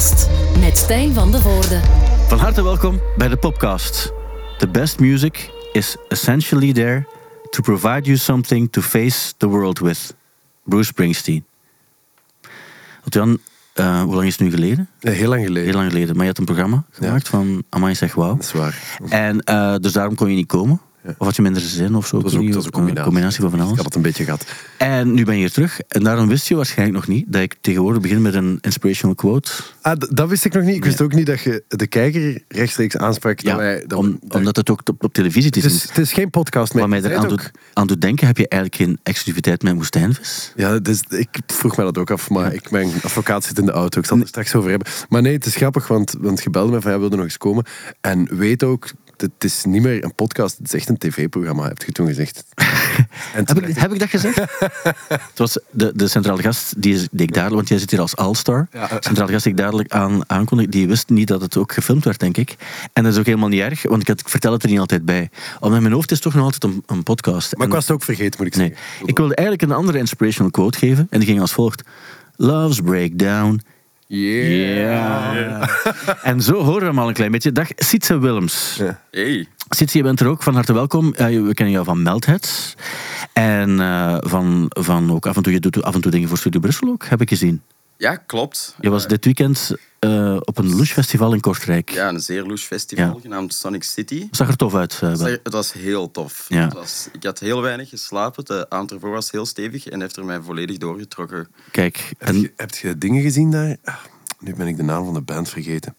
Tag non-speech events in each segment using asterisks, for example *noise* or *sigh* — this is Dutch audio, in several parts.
Popcast met Stijn van de Voorde. Van harte welkom bij de Popcast. The best music is essentially there to provide you something to face the world with. Bruce Springsteen. Jan, uh, hoe lang is het nu geleden? Ja, heel lang geleden. Heel lang geleden. Maar je had een programma gemaakt van Amai zeg wauw. Dat is waar. En uh, dus daarom kon je niet komen. Ja. Of had je minder zin of zo? Dat was ook, dat was een combinatie. combinatie. van van alles. Ik had het een beetje gehad. En nu ben je hier terug. En daarom wist je waarschijnlijk nog niet dat ik tegenwoordig begin met een inspirational quote. Ah, dat wist ik nog niet. Ik wist ook niet dat je de kijker rechtstreeks aansprak. Ja, dat wij, dat om, dat... omdat het ook op, op televisie is. Het is, het is geen podcast meer. Wat mij eraan doet, aan doet denken, heb je eigenlijk geen exclusiviteit met woestijnvis? Ja, dus ik vroeg me dat ook af. Maar ja. ik, mijn advocaat zit in de auto. Ik zal het er straks over hebben. Maar nee, het is grappig, want, want je belde me van, ja, wilde nog eens komen. En weet ook het is niet meer een podcast, het is echt een tv-programma, heb je toen gezegd. *laughs* heb, ik, heb, ik, dat gezegd? het was de, de centrale gast die, die ik dadelijk, want jij zit hier als All-Star. Ja. De centrale gast die ik dadelijk aan, aankondigde, die wist niet dat het ook gefilmd werd, denk ik. En dat is ook helemaal niet erg, want ik, had, ik vertel het er niet altijd bij. Omdat in mijn hoofd is toch nog altijd een, een podcast. Maar ik was het ook vergeten, moet ik zeggen. Nee. Ik wilde eigenlijk een andere inspirational quote geven, en die ging als volgt. Love's breakdown Yeah. yeah. *laughs* en zo horen we hem al een klein beetje. Dag, Sietse Willems. Ja. Hey. Sietse, je bent er ook. Van harte welkom. Uh, we kennen jou van Meldheads. En uh, van, van ook af en toe, je doet af en toe dingen voor Studio Brussel ook, heb ik gezien. Ja, klopt. Je was dit weekend uh, op een louche festival in Kortrijk. Ja, een zeer louche festival ja. genaamd Sonic City. Zag er tof uit? Uh, het was heel tof. Ja. Het was, ik had heel weinig geslapen. De avond ervoor was heel stevig en heeft er mij volledig doorgetrokken. Kijk, en... heb, je, heb je dingen gezien daar? Ah, nu ben ik de naam van de band vergeten.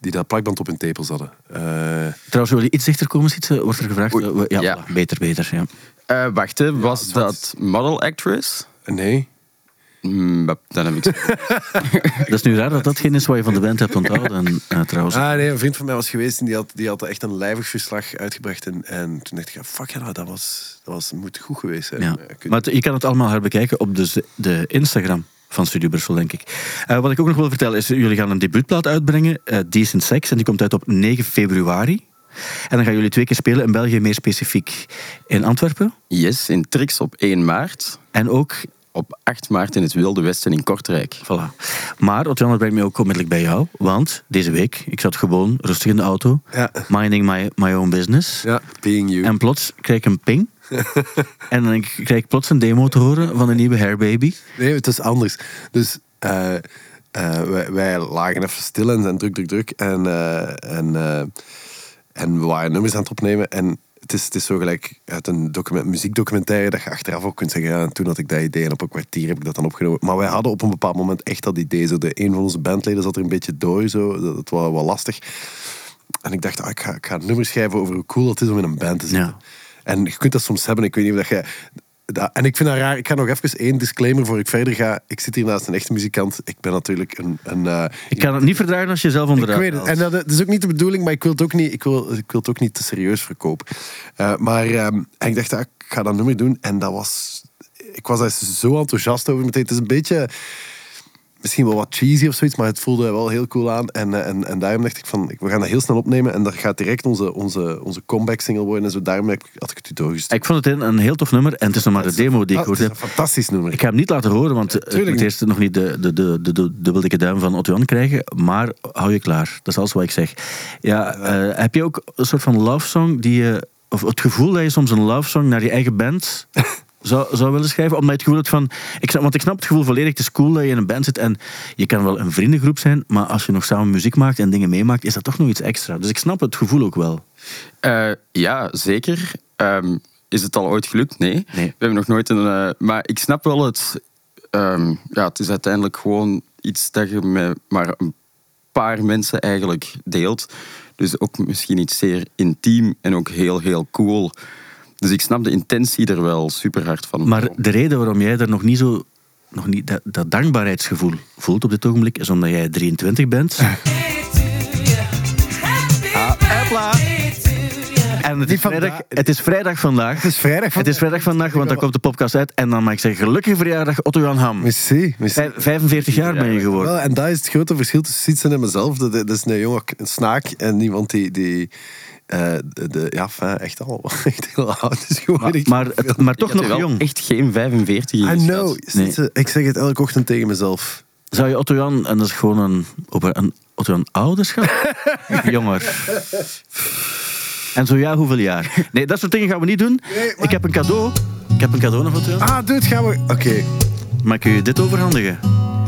Die dat plakband op hun tepels hadden. Uh... Trouwens, wil je iets dichter komen zitten? Wordt er gevraagd? Oei, ja, ja. beter, beter. Ja. Uh, wacht, hè. was ja, dat model actress? Nee. Mm, dan heb ik *laughs* Dat is nu raar dat dat geen is wat je van de band hebt onthouden, uh, trouwens. Ah, nee, een vriend van mij was geweest en die had, die had echt een lijvig verslag uitgebracht. En, en toen dacht ik, fuck ja, dat was, dat was, moet goed geweest zijn. Ja. Maar het, je kan het allemaal herbekijken op de, de Instagram van Studio Brussel, denk ik. Uh, wat ik ook nog wil vertellen is, jullie gaan een debuutplaat uitbrengen, uh, Decent Sex, en die komt uit op 9 februari. En dan gaan jullie twee keer spelen in België, meer specifiek in Antwerpen. Yes, in Trix op 1 maart. En ook op 8 maart in het Wilde Westen in Kortrijk. Voilà. Maar, Otjan, dat brengt me ook onmiddellijk bij jou. Want deze week, ik zat gewoon rustig in de auto. Ja. Minding my, my own business. Ja, being you. En plots krijg ik een ping. *laughs* en dan krijg ik plots een demo te horen van de nieuwe Hair Baby. Nee, het is anders. Dus uh, uh, wij, wij, lagen even stil en zijn druk, druk, druk. En, uh, en, en we waren nummers aan het opnemen. En het is, het is zo gelijk uit een document, muziekdocumentaire dat je achteraf ook kunt zeggen, ja, toen had ik dat idee en op een kwartier heb ik dat dan opgenomen. Maar wij hadden op een bepaald moment echt dat idee. Zo de, een van onze bandleden zat er een beetje door, zo. dat was wel lastig. En ik dacht, ah, ik, ga, ik ga een nummer schrijven over hoe cool het is om in een band te zitten. Ja. En je kunt dat soms hebben. Ik weet niet of dat jij... Dat, en ik vind dat raar. Ik ga nog even één disclaimer voor ik verder ga. Ik zit hier naast een echte muzikant. Ik ben natuurlijk een... een uh, ik kan het niet verdragen als je zelf onderuit Ik weet het. En dat, dat, is ook niet de bedoeling, maar ik wil het ook niet, ik wil, ik wil het ook niet te serieus verkopen. Uh, maar um, en ik dacht, ah, ik ga dat nummer doen. En dat was... Ik was daar zo enthousiast over meteen. Het is een beetje misschien wel wat cheesy of zoiets, maar het voelde wel heel cool aan. En, en, en daarom dacht ik van, we gaan dat heel snel opnemen en dat gaat direct onze, onze, onze comeback single worden. En zo daarom had ik het u doorgestuurd. Ik vond het een, een heel tof nummer en het is nog maar de demo die ik hoorde. Het is een fantastisch nummer. Ik ga hem niet laten horen, want ja, ik moet eerst nog niet de, de, de, de, de dubbeldikke duim van Otto krijgen. Maar hou je klaar. Dat is alles wat ik zeg. Ja, uh, heb je ook een soort van love song die je, of het gevoel dat je soms een love song naar je eigen band *laughs* zou, zou willen schrijven. Omdat het gevoel hebt van... Ik snap, want ik snap het gevoel volledig. Het is cool dat je in een band zit en je kan wel een vriendengroep zijn, maar als je nog samen muziek maakt en dingen meemaakt, is dat toch nog iets extra. Dus ik snap het gevoel ook wel. Uh, ja, zeker. Um, is het al ooit gelukt? Nee. nee. We hebben nog nooit een... Uh, maar ik snap wel het... Um, ja, het is uiteindelijk gewoon iets dat je met maar een paar mensen eigenlijk deelt. Dus ook misschien iets zeer intiem en ook heel, heel cool. Dus ik snap de intentie er wel super hard van. Maar de reden waarom jij er nog niet zo nog niet dat, dat dankbaarheidsgevoel voelt op dit ogenblik, is omdat jij 23 bent. *laughs* Ah, en het is, vrijdag, het is vrijdag vandaag. Het is vrijdag vandaag. Het is vrijdag vandaag, want dan komt de podcast uit. En dan mag ik zeggen, gelukkige verjaardag Otto Jan Ham. Merci, merci. 45 jaar ben je geworden. Wel, en dat is het grote verschil tussen Sietsen en mezelf. Dat, dat is een jonge snaak en iemand die... die uh, de, de, ja, fijn, echt al *laughs* echt heel oud is geworden. Maar, maar, maar toch nog jong. Echt geen 45 I know. Nee. Ik zeg het elke ochtend tegen mezelf. Zou je Otto Jan, en dat is gewoon een, op een Otto Jan ouderschap? *laughs* Jonger. En zo ja, hoeveel jaar? Nee, dat soort dingen gaan we niet doen. Nee, maar- Ik heb een cadeau. Ik heb een cadeau nog voor Otto Jan. Ah, dude, gaan we... Oké. Maar kun je dit overhandigen?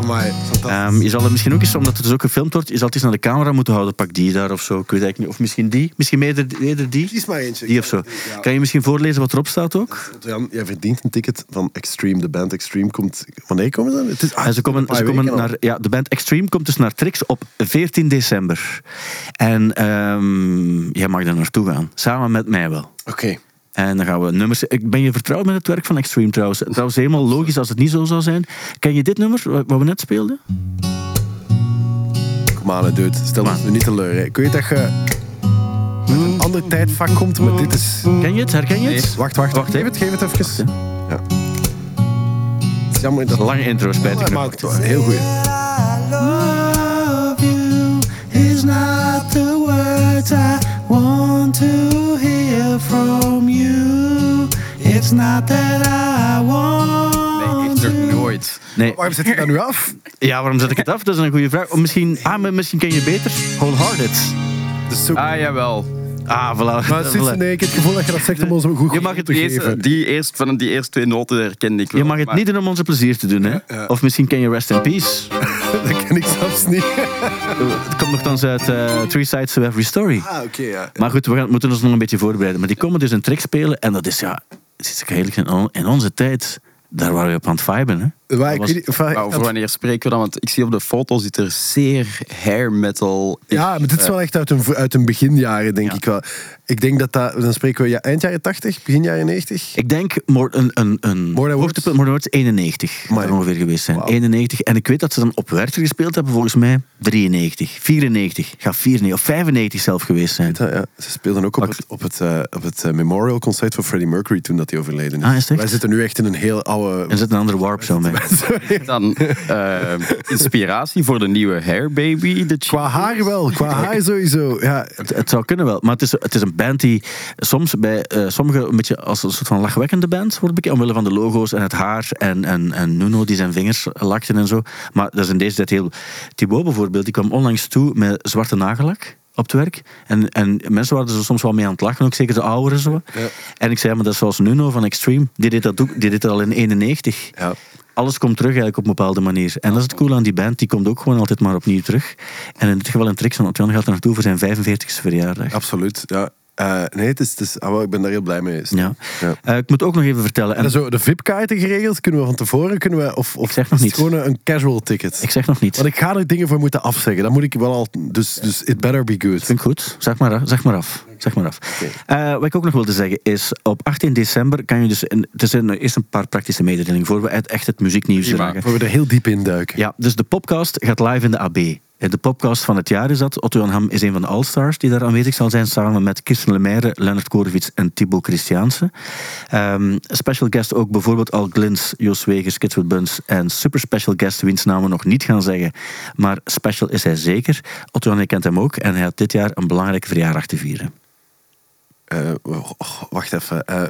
Amai, fantastisch. Ehm, je zal het misschien ook eens, omdat het dus ook gefilmd wordt, je zal het eens naar de camera moeten houden. Pak die daar of zo. Ik weet eigenlijk niet. Of misschien die. Misschien eerder, eerder die. Kies maar eentje. Die of zo. Ja. Kan je misschien voorlezen wat erop staat ook? Jan, jij verdient een ticket van Extreme. De band Extreme komt... Wanneer komen ze dan? Het is, ah, ze komen, ze komen al. naar, ja, de band Extreme komt dus naar Trix op 14 december. En ehm, jij mag daar naartoe gaan. Samen met mij wel. Oké. En dan gaan we nummers... Ik ben je vertrouwd met het werk van Extreme trouwens. Trouwens, helemaal logisch als het niet zo zou zijn. Ken je dit nummer, wat we net speelden? Kom aan, dude. Stel ons niet teleur. Ik weet dat je uit een ander tijdvak komt, maar dit is... Ken je het? Herken je het? Wacht, wacht, wacht. hè. Geef het, geef het even. Ja. Het is jammer dat... Lange intro, spijtig maar heel goed. you is not the words I want to from you. It's not that I want. Nee, echt nog nooit. Nee. Waarom zet je dat nu af? Ja, waarom zet ik het af? Dat is een goede vraag. Of misschien, ah, maar misschien ken je beter Wholehearted. Zo... Ah, jawel. Ah, voilà. Maar *laughs* sinds, nee, ik heb het gevoel dat je dat zegt om ons een goed Je mag het te Die eerste, geven. die eerst, van die eerste twee noten herkende ik wel. Je mag het maar- niet doen om onze plezier te doen, hè? ja. Of misschien ken je Rest in Peace. *laughs* Dat ken ik zelfs niet. Het komt nogthans uit eh, Three Sides to Every Story. Ah, oké, ja. Maar goed, we gaan, moeten ons nog een beetje voorbereiden. Maar die komen dus een trick spelen. En dat is, ja, het is eigenlijk in, in onze tijd, daar waren we op aan het viben, hè? Maar ik was- Maar over wanneer spreken we dan? Want ik zie op de foto zit er zeer hair metal. Ja, maar dit is wel echt uit een, uit een beginjaren, denk ik wel. Ik denk dat dat... Dan spreken we ja, eind jaren 80, begin jaren 90. Ik denk more, een, een, een hoogtepunt, Words 91 Maar- ongeveer geweest zijn. Wauw. 91. En ik weet dat ze dan op Werchter gespeeld hebben, volgens mij 93, 94, ga 94 of 95 zelf geweest zijn. Ja, ja. Ze speelden ook op het, op het, eh, op het eh, memorial concert van Freddie Mercury toen dat hij overleden is. Ah, is? Wij zitten nu echt in een heel oude... er zit een andere warp zo mee. *laughs* Dan eh, inspiratie voor de nieuwe Hair Baby. De Qua haar wel, qua haar sowieso. Ja, Het, het zou kunnen wel, maar het is, het is een band die soms bij eh, sommigen een beetje als een soort van lachwekkende band wordt bekend, omwille van de logo's en het haar en, en, en Nuno die zijn vingers lakte en zo. Maar dat is in deze tijd heel... Thibaut bijvoorbeeld, die kwam onlangs toe met zwarte nagellak op het werk. En, en mensen waren er soms wel mee aan het lachen, ook zeker de ouderen zo. Ja. En ik zei, maar dat is zoals Nuno van Extreme, die deed dat, ook, die deed dat al in 91. ja. Alles komt terug eigenlijk op een bepaalde manier. En dat is het cool aan die band, die komt ook gewoon altijd maar opnieuw terug. En in dit geval een trick van Otjan gaat er naartoe voor zijn 45ste verjaardag. absoluut. Ja. Eh, nee, het is, het is, ah, ik ben daar heel blij mee. Ja. Ja. Eh, ik moet ook nog even vertellen. En En zo, de VIP-kaarten geregeld, kunnen we van tevoren, kunnen we, of, of Ik zeg nog niet. gewoon een casual ticket? ik zeg nog niet. Want ik ga er dingen voor moeten afzeggen. Dat moet ik wel al. Dus, dus it better be good. Vind ik goed. Zeg maar, af. zeg maar af. Zeg maar af. Eh, wat ik ook nog wilde zeggen is, op 18 december kan je dus... Er zijn eerst een paar praktische mededelingen voor we echt het muzieknieuws dragen. Voor we er heel diep in duiken. Ja, dus de podcast gaat live in de AB. Eh, De podcast van het jaar is dat. Otto Jan Ham is een van de All-Stars die daar aanwezig zal zijn, samen met Kirsten Lemaire, Leonard Korevits en Thibaut Christiaanse. Ehm, special guest ook bijvoorbeeld Al Glins, Jos Wegers, Kitwood Buns en super special guest, wiens namen we nog niet gaan zeggen. Maar special is hij zeker. Otto Jan, je kent hem ook en hij had dit jaar een belangrijke verjaardag te vieren. Eh, oh, wacht even. eh,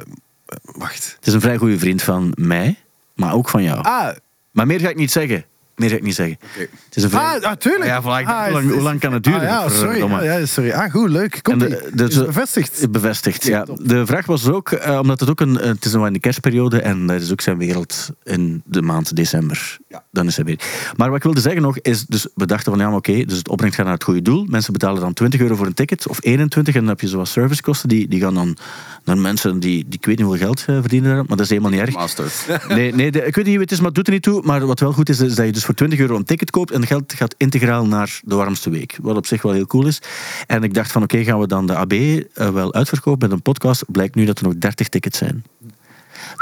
wacht. Het is een vrij goede vriend van mij, maar ook van jou. Ah, Maar meer ga ik niet zeggen. Meer ga ik niet zeggen. Oké. Het is een vrij... ah, natuurlijk. Ja, voilà, ik dacht, Ah, hoe, lang, is- hoe lang kan het duren? Ah, ja, sorry. Verdomme. Ja, ja, sorry. Ah, goed, leuk. Komt de- de- Is het bevestigd? Bevestigd, ja. De vraag was ook, eh, omdat het ook een, eh, het is nog in de kerstperiode en dat is ook zijn wereld in de maand december. Ja. Dan is hij weer. Maar wat ik wilde zeggen nog is, dus we dachten van ja, oké, dus het opbrengst gaat naar het goede doel. Mensen betalen dan 20 euro voor een ticket of 21 en dan heb je zoals servicekosten die, die gaan dan naar mensen die, die ik weet niet hoeveel geld eh, verdienen, maar dat is helemaal niet erg. Master. Nee, nee de- ik weet niet hoe het is, maar het doet er niet toe. Maar wat wel goed is, is dat je dus voor 20 euro een ticket koopt en het geld gaat integraal naar de warmste week. Wat op zich wel heel cool is. En ik dacht van oké, gaan we dan de AB eh, wel uitverkopen met een podcast. Blijkt nu dat er nog 30 tickets zijn.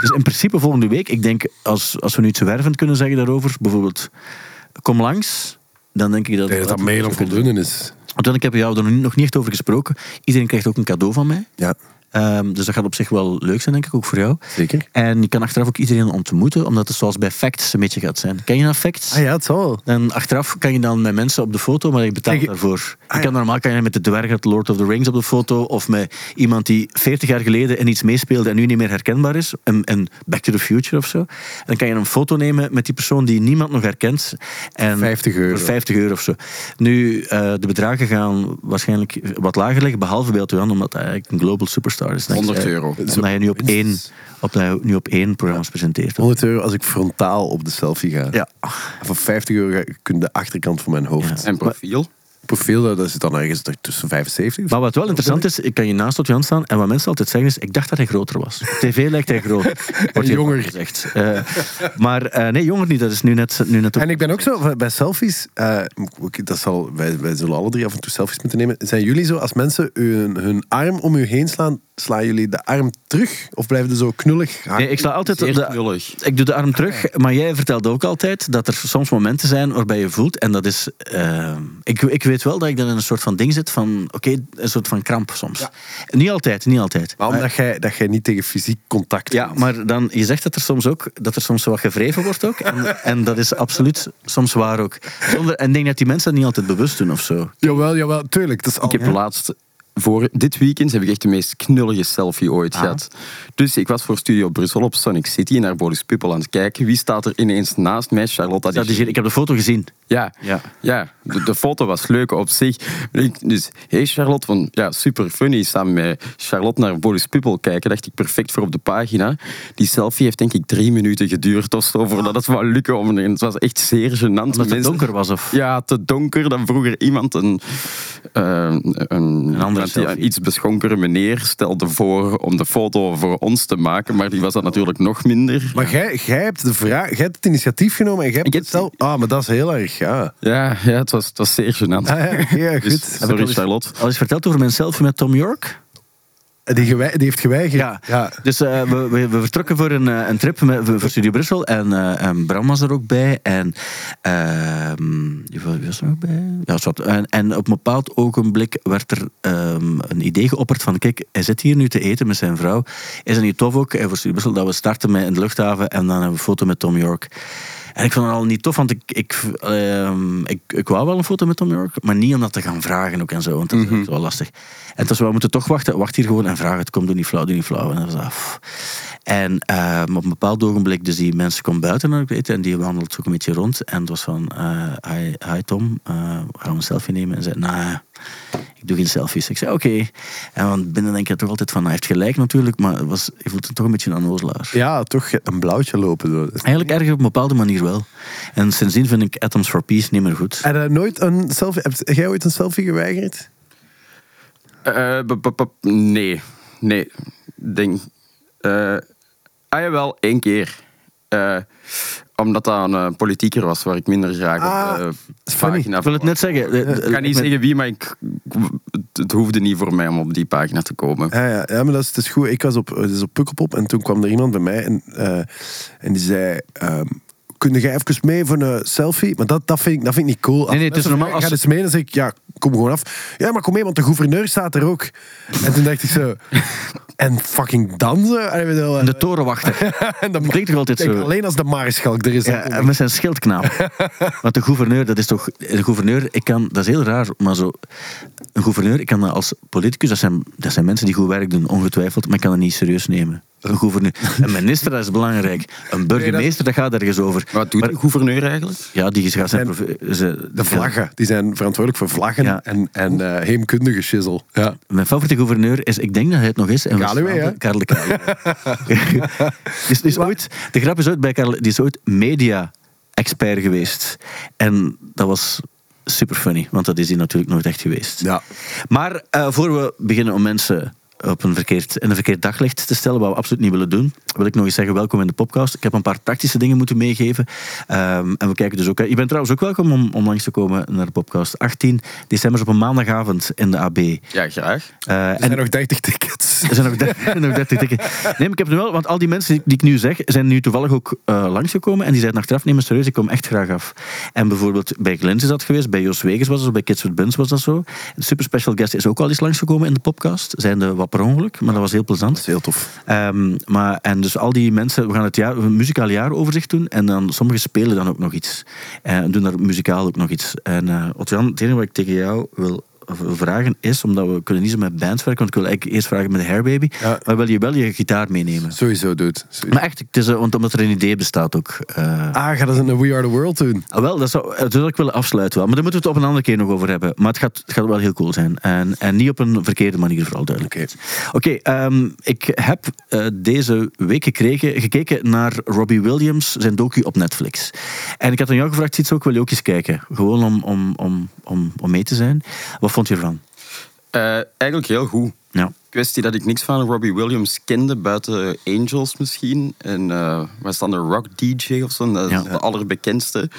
Dus in principe volgende week, ik denk als, als we nu iets wervend kunnen zeggen daarover, bijvoorbeeld kom langs, dan denk ik dat... Denk dat dat meer dan voldoende is. Want ik heb jou er nog niet- nog niet echt over gesproken. Iedereen krijgt ook een cadeau van mij. Ja. Ehm, dus dat gaat op zich wel leuk zijn, denk ik, ook voor jou. Zeker. En je kan achteraf ook iedereen ontmoeten, omdat het zoals bij Facts een beetje gaat zijn. Ken je dat Facts? Ah ja, het zal. En achteraf kan je dan met mensen op de foto, maar je betaalt Kijk, daarvoor. ah, je kan ja. normaal kan je met de dwerg uit Lord of the Rings op de foto, of met iemand die 40 jaar geleden in iets meespeelde en nu niet meer herkenbaar is, een, een Back to the Future of zo. En dan kan je een foto nemen met die persoon die niemand nog herkent. En 50 euro. Voor 50 euro of zo. Nu, eh, de bedragen gaan waarschijnlijk wat lager liggen, behalve bij Jan, omdat hij eigenlijk een global superstar is. 100 Eh, euro. Omdat hij nu op één, op, hij nu op één programma's presenteert. 100 euro als ik frontaal op de selfie ga. Ja. Voor 50 euro kun je de achterkant van mijn hoofd. Ja. En profiel. Profiel, dat zit dan ergens tussen 75. Maar wat wel interessant is, ik kan je naast Otto Jan staan en wat mensen altijd zeggen is, ik dacht dat hij groter was. Op *laughs* tv lijkt hij groot. *laughs* Wordt Jonger. gezegd. Eh, maar eh, nee, jonger niet. Dat is nu net, nu net ook. En ik ben ook zo, bij selfies, eh, ook- dat zal, wij, wij zullen alle drie af en toe selfies moeten nemen. Zijn jullie zo, als mensen hun, hun arm om u heen slaan, slaan jullie de arm terug? Of blijven ze zo knullig hangen? Nee, ik sla altijd Zeer de, knullig. Ik doe de arm terug, maar jij vertelde ook altijd dat er soms momenten zijn waarbij je voelt, en dat is. ik, ik weet wel dat ik dan in een soort van ding zit van, oké, een soort van kramp soms. Niet altijd, niet altijd. Maar omdat jij, dat jij niet tegen fysiek contact Ja, maar dan, je zegt dat er soms ook dat er soms wat gevreven wordt ook. En, *laughs* en dat is absoluut soms waar ook. Zonder, en ik denk dat die mensen dat niet altijd bewust doen of zo. Jawel, jawel, tuurlijk. Dat is al, Ik heb laatst, voor dit weekend, heb ik echt de meest knullige selfie ooit Ah. gehad. Dus ik was voor Studio Brussel op Sonic City naar Boris People aan het kijken. Wie staat er ineens naast mij? Charlotte Ja, die, ik heb de foto gezien. Ja, Ja. ja. de, de foto was leuk op zich. Dus, hey Charlotte, van, ja, super funny. Samen met Charlotte naar Boris People kijken, dacht ik perfect voor op de pagina. Die selfie heeft denk ik drie minuten geduurd of zo, voordat het wou lukken. Om, en het was echt zeer gênant. Omdat het Mensen- donker was of... Ja, te donker. Dan vroeg er iemand een, eh, een, andere die- een iets beschonkere meneer stelde voor om de foto voor ons te maken, maar die was dat natuurlijk nog minder. Maar jij, jij hebt de vraag, jij hebt het initiatief genomen en jij hebt Ik heb- het zelf... Ah, maar dat is heel erg, ja. Ja, ja het, was, het was zeer gênant. Ah, ja, ja, *laughs* Dus, goed. Al sorry Charlotte. Al eens verteld over mijn selfie met Tom York? Die, die heeft geweigerd. Ja. ja. Dus eh, we, we, we vertrokken voor een, eh, een trip met, voor Studio Brussel. En, eh, en Bram was er ook bij. En ehm, wie wa- wie was er ook bij? Ja, zwart. en, en op een bepaald ogenblik werd er ehm, een idee geopperd van... Kijk, hij zit hier nu te eten met zijn vrouw. Is het niet tof ook voor Studio Brussel dat we starten met in de luchthaven en dan hebben we een foto met Tom York. En ik vond het al niet tof, want ik, ik, ehm, ik, ik wou wel een foto met Tom York, maar niet om dat te gaan vragen ook en zo, want dat is wel lastig. En dus we moeten toch wachten, wacht hier gewoon en vraag het, kom, doe niet flauw, doe niet flauw. En, dat was, pff. en ehm, op een bepaald ogenblik, dus die mensen komen buiten naar het eten en die wandelt ook een beetje rond. En het was van, eh, hi, hi Tom, eh, gaan we een selfie nemen? En zei, nou, ik doe geen selfies. Ik zei, oké. En van binnen denk je toch altijd van, hij heeft gelijk natuurlijk, maar het was, je voelt het toch een beetje een onnozelaar. Ja, toch een blauwtje lopen. Zo. Eigenlijk erg op een bepaalde manier wel. En sindsdien vind ik Atoms for Peace niet meer goed. Heb je nooit een selfie... Heb jij ooit een selfie geweigerd? Eh, nee, nee. Denk. eh ah jawel, één keer. Eh, omdat dat een eh, politieker was waar ik minder graag Ah, op funny. pagina Ik wil het net zeggen. de- de- Ik kan niet met- zeggen wie, maar ik, het, hoefde niet voor mij om op die pagina te komen. Ja, ja, ja maar dat is, dat is goed. Ik was op, dus op Pukkelpop en toen kwam er iemand bij mij en, eh, en die zei... ehm kun jij even mee voor een selfie? Maar dat, dat, vind, ik, dat vind ik niet cool. Als Nee, nee, het is normaal als- Ga eens mee, dan zeg ik, ja, kom gewoon af. Ja, maar kom mee, want de gouverneur staat er ook. En toen dacht ik zo... *laughs* En fucking dansen? En, De torenwachter. *laughs* en dan klinkt toch altijd zo? Alleen als de maarschalk er is. Ja, en met zijn schildknaap. *laughs* Want de gouverneur, dat is toch... De gouverneur, ik kan... Dat is heel raar, maar zo... Een gouverneur, ik kan dat als politicus... Dat zijn, dat zijn mensen die goed werk doen, ongetwijfeld. Maar ik kan dat niet serieus nemen. Een gouverneur. Een minister, dat is belangrijk. Een burgemeester, dat gaat ergens over. Wat doet Maar- de gouverneur eigenlijk? Ja, die gaat zijn... Ze- De vlaggen, die zijn verantwoordelijk voor vlaggen Ja. en, en eh, heemkundige shizzle. Ja. Mijn favoriete gouverneur is, ik denk dat hij het nog is. Kaluwe, hè? Karel de is *laughs* ooit, de grap is ooit bij Karel, die is ooit media-expert geweest. En dat was super funny, want dat is hij natuurlijk nooit echt geweest. Ja. Maar eh, voor we beginnen om mensen op een verkeerd, in een verkeerd daglicht te stellen, wat we absoluut niet willen doen, wil ik nog eens zeggen, welkom in de podcast. Ik heb een paar praktische dingen moeten meegeven. Ehm, en we kijken dus ook... Je bent trouwens ook welkom om, om langs te komen naar de podcast. 18 december op een maandagavond in de AB. Ja, graag. Eh, Er zijn nog 30 tickets. er zijn nog, der- nog 30 tikken. Nee, maar ik heb het wel, want al die mensen die, ik nu zeg, zijn nu toevallig ook eh, langsgekomen. En die zeiden achteraf, neem me serieus, ik kom echt graag af. En bijvoorbeeld bij Glens is dat geweest, bij Jos Wegers was dat zo, bij Kids with Buns was dat zo. De super special guest is ook al eens langsgekomen in de podcast. Zijn de wat per ongeluk, maar dat was heel plezant. Dat is heel tof. Ehm, maar, en dus al die mensen, we gaan het jaar, een muzikaal jaaroverzicht doen. En dan sommigen spelen dan ook nog iets. En doen daar muzikaal ook nog iets. En uh, Otjan, het enige wat ik tegen jou wil vragen is, omdat we kunnen niet zo met bands werken, want ik wil eigenlijk eerst vragen met de Hairbaby, Ja. maar wil je wel je gitaar meenemen? Sowieso, dude. Sowieso. Maar echt, het is, eh, want omdat er een idee bestaat ook. eh, Ah, ga dat in We Are The World doen? Ah, Wel, dat zou, dat zou ik willen afsluiten wel. Maar daar moeten we het op een andere keer nog over hebben. Maar het gaat, het gaat wel heel cool zijn. En, en niet op een verkeerde manier, vooral duidelijk. Oké, ehm, ik heb eh, deze week gekregen, gekeken naar Robbie Williams, zijn docu op Netflix. En ik had aan jou gevraagd, iets ook wil je ook eens kijken? Gewoon om, om, om, om, om mee te zijn. Wat vond je ervan? Eh, eigenlijk heel goed. Ja. Kwestie dat ik niks van Robbie Williams kende, buiten Angels misschien. En eh was dan de Rock DJ of zo, dat is Ja. de allerbekendste.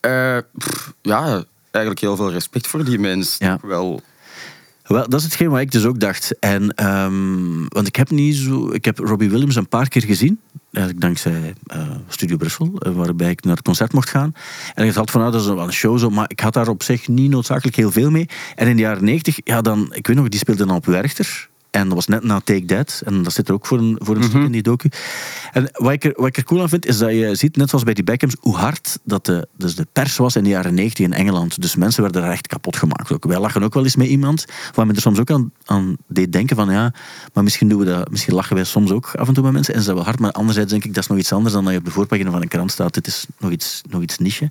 Eh, pff, ja, eigenlijk heel veel respect voor die mens. Ja. Wel, Wel, dat is hetgeen wat ik dus ook dacht. En, ehm, want ik heb niet zo... Ik heb Robbie Williams een paar keer gezien. Eigenlijk dankzij eh, Studio Brussel, eh, waarbij ik naar het concert mocht gaan. En ik had vanuit dat is wel een show, zo, maar ik had daar op zich niet noodzakelijk heel veel mee. En in de jaren 90, ja, dan, ik weet nog, die speelde dan op Werchter. En dat was net na Take That. En dat zit er ook voor een, voor een stuk in die docu. En wat ik, er, wat ik er cool aan vind, is dat je ziet, net zoals bij die Beckhams, hoe hard dat de, dus de pers was in de jaren 90 in Engeland. Dus mensen werden daar echt kapot gemaakt. Ook. Wij lachen ook wel eens met iemand, waar men er soms ook aan, aan deed denken van, ja, maar misschien doen we dat, misschien lachen wij soms ook af en toe met mensen. En is dat wel hard, maar anderzijds denk ik, dat is nog iets anders dan dat je op de voorpagina van een krant staat. Dit is nog iets, nog iets niche.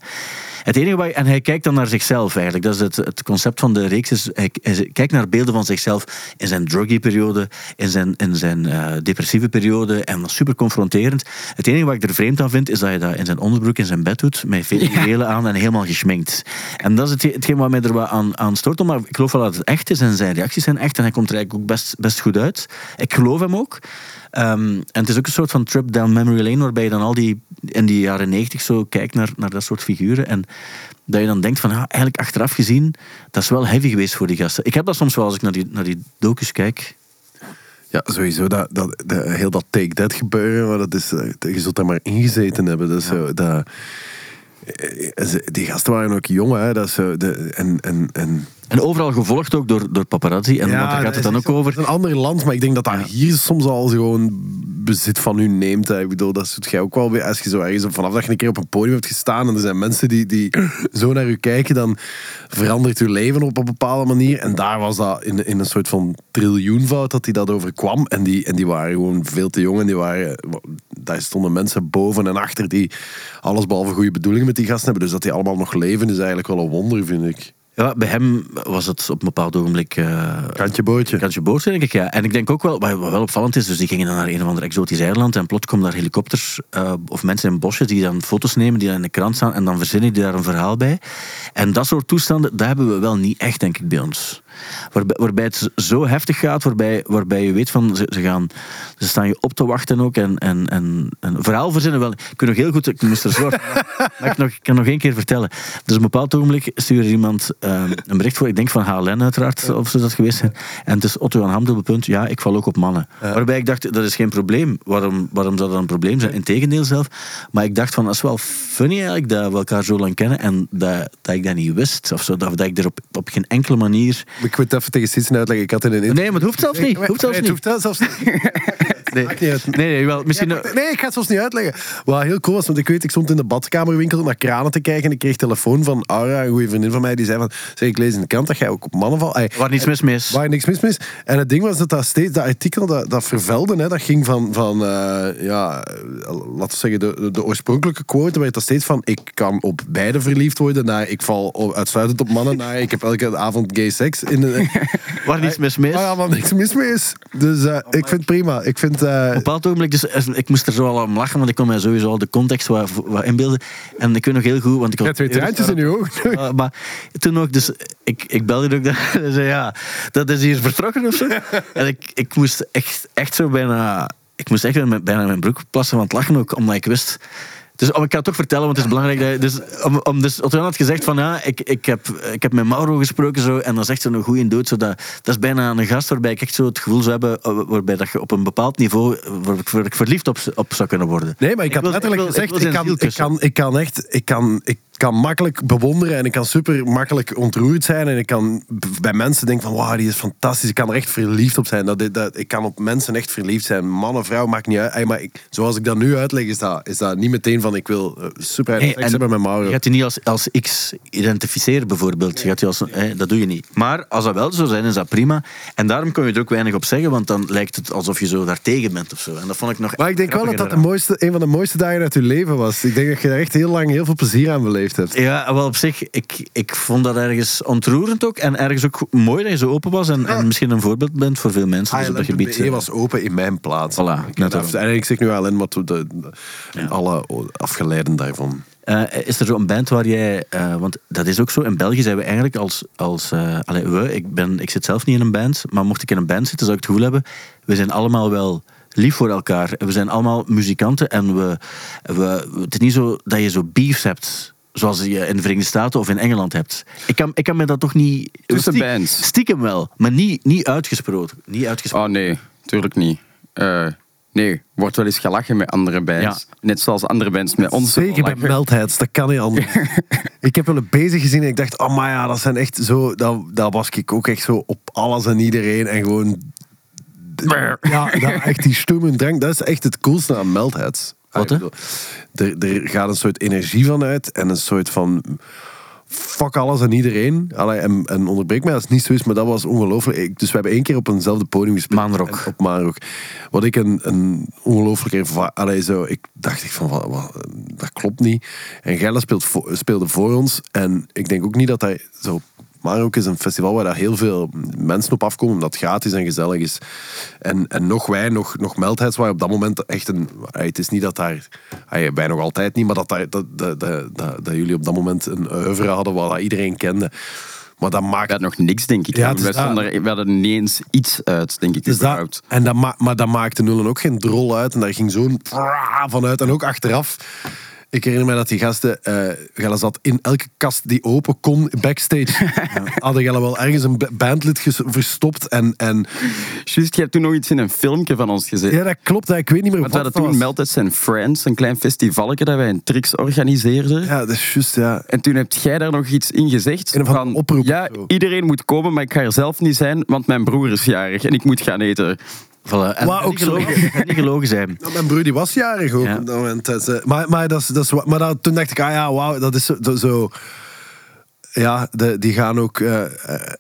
Het enige wat, en hij kijkt dan naar zichzelf eigenlijk. Dat is het, het concept van de reeks. Is, hij, hij kijkt naar beelden van zichzelf in zijn druggy-periode, in zijn, in zijn eh, depressieve periode. En super confronterend. Het enige wat ik er vreemd aan vind, is dat hij dat in zijn onderbroek in zijn bed doet, met veel juwelen aan en helemaal geschminkt. En dat is het, hetgeen wat mij er wat aan, aan stoort. Maar ik geloof wel dat het echt is en zijn reacties zijn echt. En hij komt er eigenlijk ook best, best goed uit. Ik geloof hem ook. Ehm, en het is ook een soort van trip down memory lane, waarbij je dan al die in die jaren negentig zo kijkt naar, naar dat soort figuren. En dat je dan denkt van, ja, eigenlijk achteraf gezien, dat is wel heavy geweest voor die gasten. Ik heb dat soms wel als ik naar die, naar die docus kijk. Ja, sowieso. Dat, dat, dat- heel dat take that gebeuren, maar dat is, eh, je zult daar maar ingezeten hebben. Zo, dat, eh, die gasten waren ook jong, hè. Dat is zo, de, en, en, en En overal gevolgd ook door, door paparazzi. En daar gaat het dan ook over. Het is een ander land, maar ik denk dat dat hier soms al gewoon bezit van u neemt. Hè. Ik bedoel, dat doet jij ook wel weer. Als je zo ergens vanaf dat je een keer op een podium hebt gestaan en er zijn mensen die, die zo naar u kijken, dan verandert uw leven op een bepaalde manier. En daar was dat in, in een soort van triljoenvoud dat hij dat overkwam. En die, en die waren gewoon veel te jong. En die waren, daar stonden mensen boven en achter die alles behalve goede bedoelingen met die gasten hebben. Dus dat die allemaal nog leven is eigenlijk wel een wonder, vind ik. Ja, bij hem was het op een bepaald ogenblik... eh, Kantje bootje. Kantje boord, denk ik, ja. En ik denk ook wel, wat wat wel opvallend is, dus die gingen dan naar een of ander exotisch eiland en plots komen daar helikopters eh, of mensen in bosjes die dan foto's nemen, die dan in de krant staan en dan verzinnen die daar een verhaal bij. En dat soort toestanden, dat hebben we wel niet echt, denk ik, bij ons. Waarbij, waarbij het zo heftig gaat, waarbij, waarbij je weet van, ze, ze, gaan, ze staan je op te wachten ook en, en, en, en verhaal verzinnen wel. Ik weet nog heel goed, ik moest er zo... *laughs* maar ik, nog, ik kan nog één keer vertellen. Dus op een bepaald ogenblik stuurde iemand eh, een bericht voor, ik denk van HLN uiteraard, of ze dat geweest zijn. En het is Otto aan Ham, punt, ja, ik val ook op mannen. Waarbij ik dacht, dat is geen probleem. Waarom, waarom zou dat een probleem zijn? Integendeel zelf. Maar ik dacht van, dat is wel funny eigenlijk, dat we elkaar zo lang kennen en dat, dat ik dat niet wist. Of zo, dat, dat ik er op, op geen enkele manier... Ik moet even tegen Sitsen uitleggen. Ik had in een Nee, maar het hoeft zelfs niet. Nee, Hoeft zelfs nee, niet. het hoeft zelfs niet. *laughs* Nee, Maakt niet uit. nee, nee, wel, misschien... Ja, nee, ik ga het zelfs niet uitleggen. Wat heel cool was, want ik weet, ik stond in de badkamerwinkel naar kranen te kijken en ik kreeg telefoon van Aura, een goede vriendin van mij, die zei van, zeg, ik lees in de krant dat jij ook op mannen valt. Ay, Waar niets mis mee is. Waar niks mis mee is. En het ding was dat dat steeds, dat artikel dat, dat vervelde, hè, dat ging van, van eh, ja, laten we zeggen, de, de, de oorspronkelijke quote werd dat steeds van, ik kan op beide verliefd worden, naar ik val op- uitsluitend op mannen, naar ik heb elke avond gay seks. In de, *laughs* Waar niets mis mee is. waar allemaal niks mis mee is. Dus eh, ik vind het prima. Ik vind... eh, Op een bepaald ogenblik, dus, eh, ik moest er zo al om lachen, want ik kon mij sowieso al de context wat, wat inbeelden. En ik weet nog heel goed, want ik je hebt twee traantjes in je ogen. Uh, maar toen ook, dus ik, ik belde ook dat *laughs* en zei ja, dat is hier vertrokken of zo. en ik, ik moest echt, echt zo bijna, ik moest echt bijna mijn broek plassen van het lachen ook, omdat ik wist. Dus oh, ik kan het toch vertellen, want het is belangrijk. Dat, je- dus, om, om, dus Otto had gezegd van ja, ik, ik, heb, ik heb met Mauro gesproken zo, en dat is echt zo'n goede dood. Zo dat, dat is bijna een gast waarbij ik echt zo het gevoel zou hebben, eh, waarbij dat je op een bepaald niveau waar ik, waar ik verliefd op, op zou kunnen worden. Nee, maar ik, had wil- letterlijk wil- gezegd, wil ik, zijn kan, ik, kan, ik kan echt, ik kan, ik kan makkelijk bewonderen en ik kan super makkelijk ontroerd zijn. En ik kan bij mensen denken van, wauw, die is fantastisch. Ik kan er echt verliefd op zijn. Dat, dat, ik kan op mensen echt verliefd zijn. Man of vrouw, maakt niet uit. Maar ik, zoals ik dat nu uitleg, is dat, is dat niet meteen van, ik wil eh, super Hey, seks hebben met Mauro. Je gaat je niet als, als X identificeren, bijvoorbeeld. Je gaat je als, dat doe je niet. Maar als dat wel zo zijn, is dat prima. En daarom kun je er ook weinig op zeggen, want dan lijkt het alsof je zo daar tegen bent of zo. En dat vond ik nog Maar ik denk wel dat dat de mooiste, een van de mooiste dagen uit je leven was. Ik denk dat je daar echt heel lang heel veel plezier aan beleefd hebt. eraan. Ja, wel op zich, ik, ik vond dat ergens ontroerend ook. En ergens ook mooi dat je zo open was. En, en misschien een voorbeeld bent voor veel mensen. Dus op dat gebied. ILM.be was open in mijn plaats. Voilà, ik, net en ik zeg nu alleen maar de, alle afgeleiden daarvan. Eh, is er zo'n band waar jij... eh, want dat is ook zo, in België zijn we eigenlijk als... als eh, we, ik, ben, ik zit zelf niet in een band, maar mocht ik in een band zitten, zou ik het gevoel hebben, we zijn allemaal wel lief voor elkaar. We zijn allemaal muzikanten en we, we, het is niet zo dat je zo beefs hebt zoals je in de Verenigde Staten of in Engeland hebt. Ik kan, ik kan me dat toch niet... Tussen Stie- bands. Stiekem wel, maar niet, niet uitgesproken. Niet uitgesproken. Oh nee, tuurlijk niet. Eh, nee, wordt wel eens gelachen met andere bands. Net zoals andere bands met ons. Zeker bij lachen. Meltheads, dat kan niet anders. *laughs* ik heb wel een bezig gezien en ik dacht, oh maar ja, dat zijn echt zo... Dat, dat was ik ook echt zo op alles en iedereen en gewoon... Ja, dat, echt die stoem drank, dat is echt het coolste aan Meltheads. Wat, hè? Ah, bedoel, Er, er gaat een soort energie van uit en een soort van... Fuck alles en iedereen. Allee, en, en onderbreek mij als het niet zo is, maar dat was ongelooflijk. Dus we hebben één keer op eenzelfde podium gespeeld. Maanrock. Op Maanrock. Wat ik een, een ongelooflijke. Allee, zo, ik dacht ik van, wat, wat, dat klopt niet. En Gelle speelt voor- speelde voor ons. En ik denk ook niet dat hij zo... Maanrock is een festival waar daar heel veel mensen op afkomen, omdat het gratis en gezellig is. En, en nog wij, nog, nog Meldheids, waar op dat moment echt een... Het is niet dat daar... Wij nog altijd niet, maar dat, daar, dat, dat, dat, jullie op dat moment een oeuvre hadden waar dat iedereen kende. Maar dat maakt nog niks, denk ik. Ja, we, er- we hadden eens iets uit, denk ik. Dus dat, en dat ma maar dat maakte Nullen ook geen drol uit. En daar ging zo'n vanuit. En ook achteraf. Ik herinner me dat die gasten... eh Gelle zat in elke kast die open kon, backstage. *laughs* Hadden Gelle wel ergens een ba- bandlid verstopt. En, en Juist, je hebt toen nog iets in een filmpje van ons gezet. ja, dat klopt. Ik weet niet meer Want we wat hadden toen. Melted and Friends, een klein festivalletje dat wij in Trix organiseerden. Ja, dat is juist, ja. En toen heb jij daar nog iets in gezegd. Een of andere oproep ja, iedereen moet komen, maar ik ga er zelf niet zijn, want mijn broer is jarig en ik moet gaan eten. Voilà. En en ook niet zo. *laughs* niet gelogen zijn. Nou, mijn broer die was jarig ook Ja. op dat moment. Maar maar, dat is, dat is, maar dat, toen dacht ik, ah ja, wauw, dat is zo... zo- zo ja, de, die, gaan ook, eh, eh,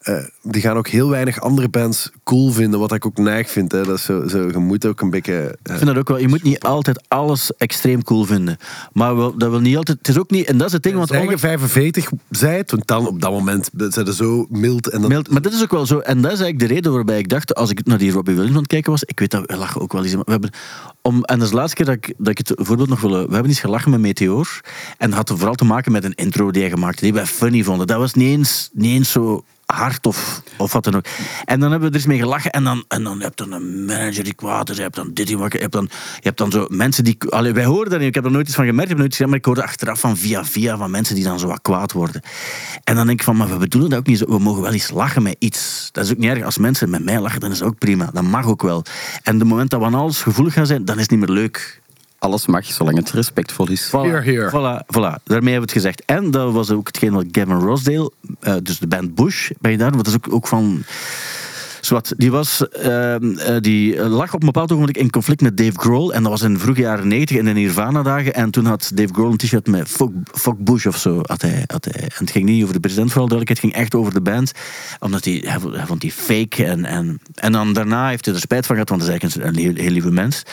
eh, die gaan ook heel weinig andere bands cool vinden, wat ik ook neig vind. Hè. Dat is zo, zo, je moet ook een beetje... eh, Ik vind dat ook wel. Je moet niet altijd alles extreem cool vinden. Maar wel, dat wil niet altijd. Het is ook niet. En dat is het ding. Want als je ondanks- 45 zei, toen dan op dat moment zijn ze zo mild. En dat, Mild, maar dit is ook wel zo. En dat is eigenlijk de reden waarbij ik dacht, als ik naar die Robbie Williams aan het kijken was, ik weet dat we lachen ook wel eens. maar We hebben, om, en dat is de laatste keer dat ik, dat ik het voorbeeld nog wil. We hebben eens gelachen met Meteor. En dat had vooral te maken met een intro die hij gemaakt die wij funny vonden. Dat was niet eens, niet eens zo hard of, of wat dan ook. En dan hebben we er eens mee gelachen. En dan, en dan heb je dan een manager die kwaad is. Je hebt dan dit. Je hebt dan, je hebt dan zo mensen die... Allee, wij horen daar niet. Ik heb er nooit iets van gemerkt. Ik heb nooit maar ik hoorde achteraf van via via van mensen die dan zo wat kwaad worden. En dan denk ik van, maar we bedoelen dat ook niet zo. We mogen wel eens lachen met iets. Dat is ook niet erg. Als mensen met mij lachen, dan is dat ook prima. Dat mag ook wel. En de moment dat we aan alles gevoelig gaan zijn, dan is het niet meer leuk. Alles mag, zolang het respectvol is. Voilà, Here, here. Voilà, voilà. Daarmee hebben we het gezegd. En dat was ook hetgeen wat Gavin Rossdale, eh, dus de band Bush, ben je daar? Want dat is ook, ook van... Zwat, die, was, ehm, eh, die lag op een bepaald ogenblik in conflict met Dave Grohl. En dat was in de vroege jaren 90 in de Nirvana-dagen. En toen had Dave Grohl een t-shirt met fuck, fuck Bush of zo. Had hij, had hij. En het ging niet over de president, vooral duidelijkheid. Het ging echt over de band. Omdat hij, hij, vond- die fake. En, en, en dan daarna heeft hij er spijt van gehad, want hij is eigenlijk een, heel lieve mens.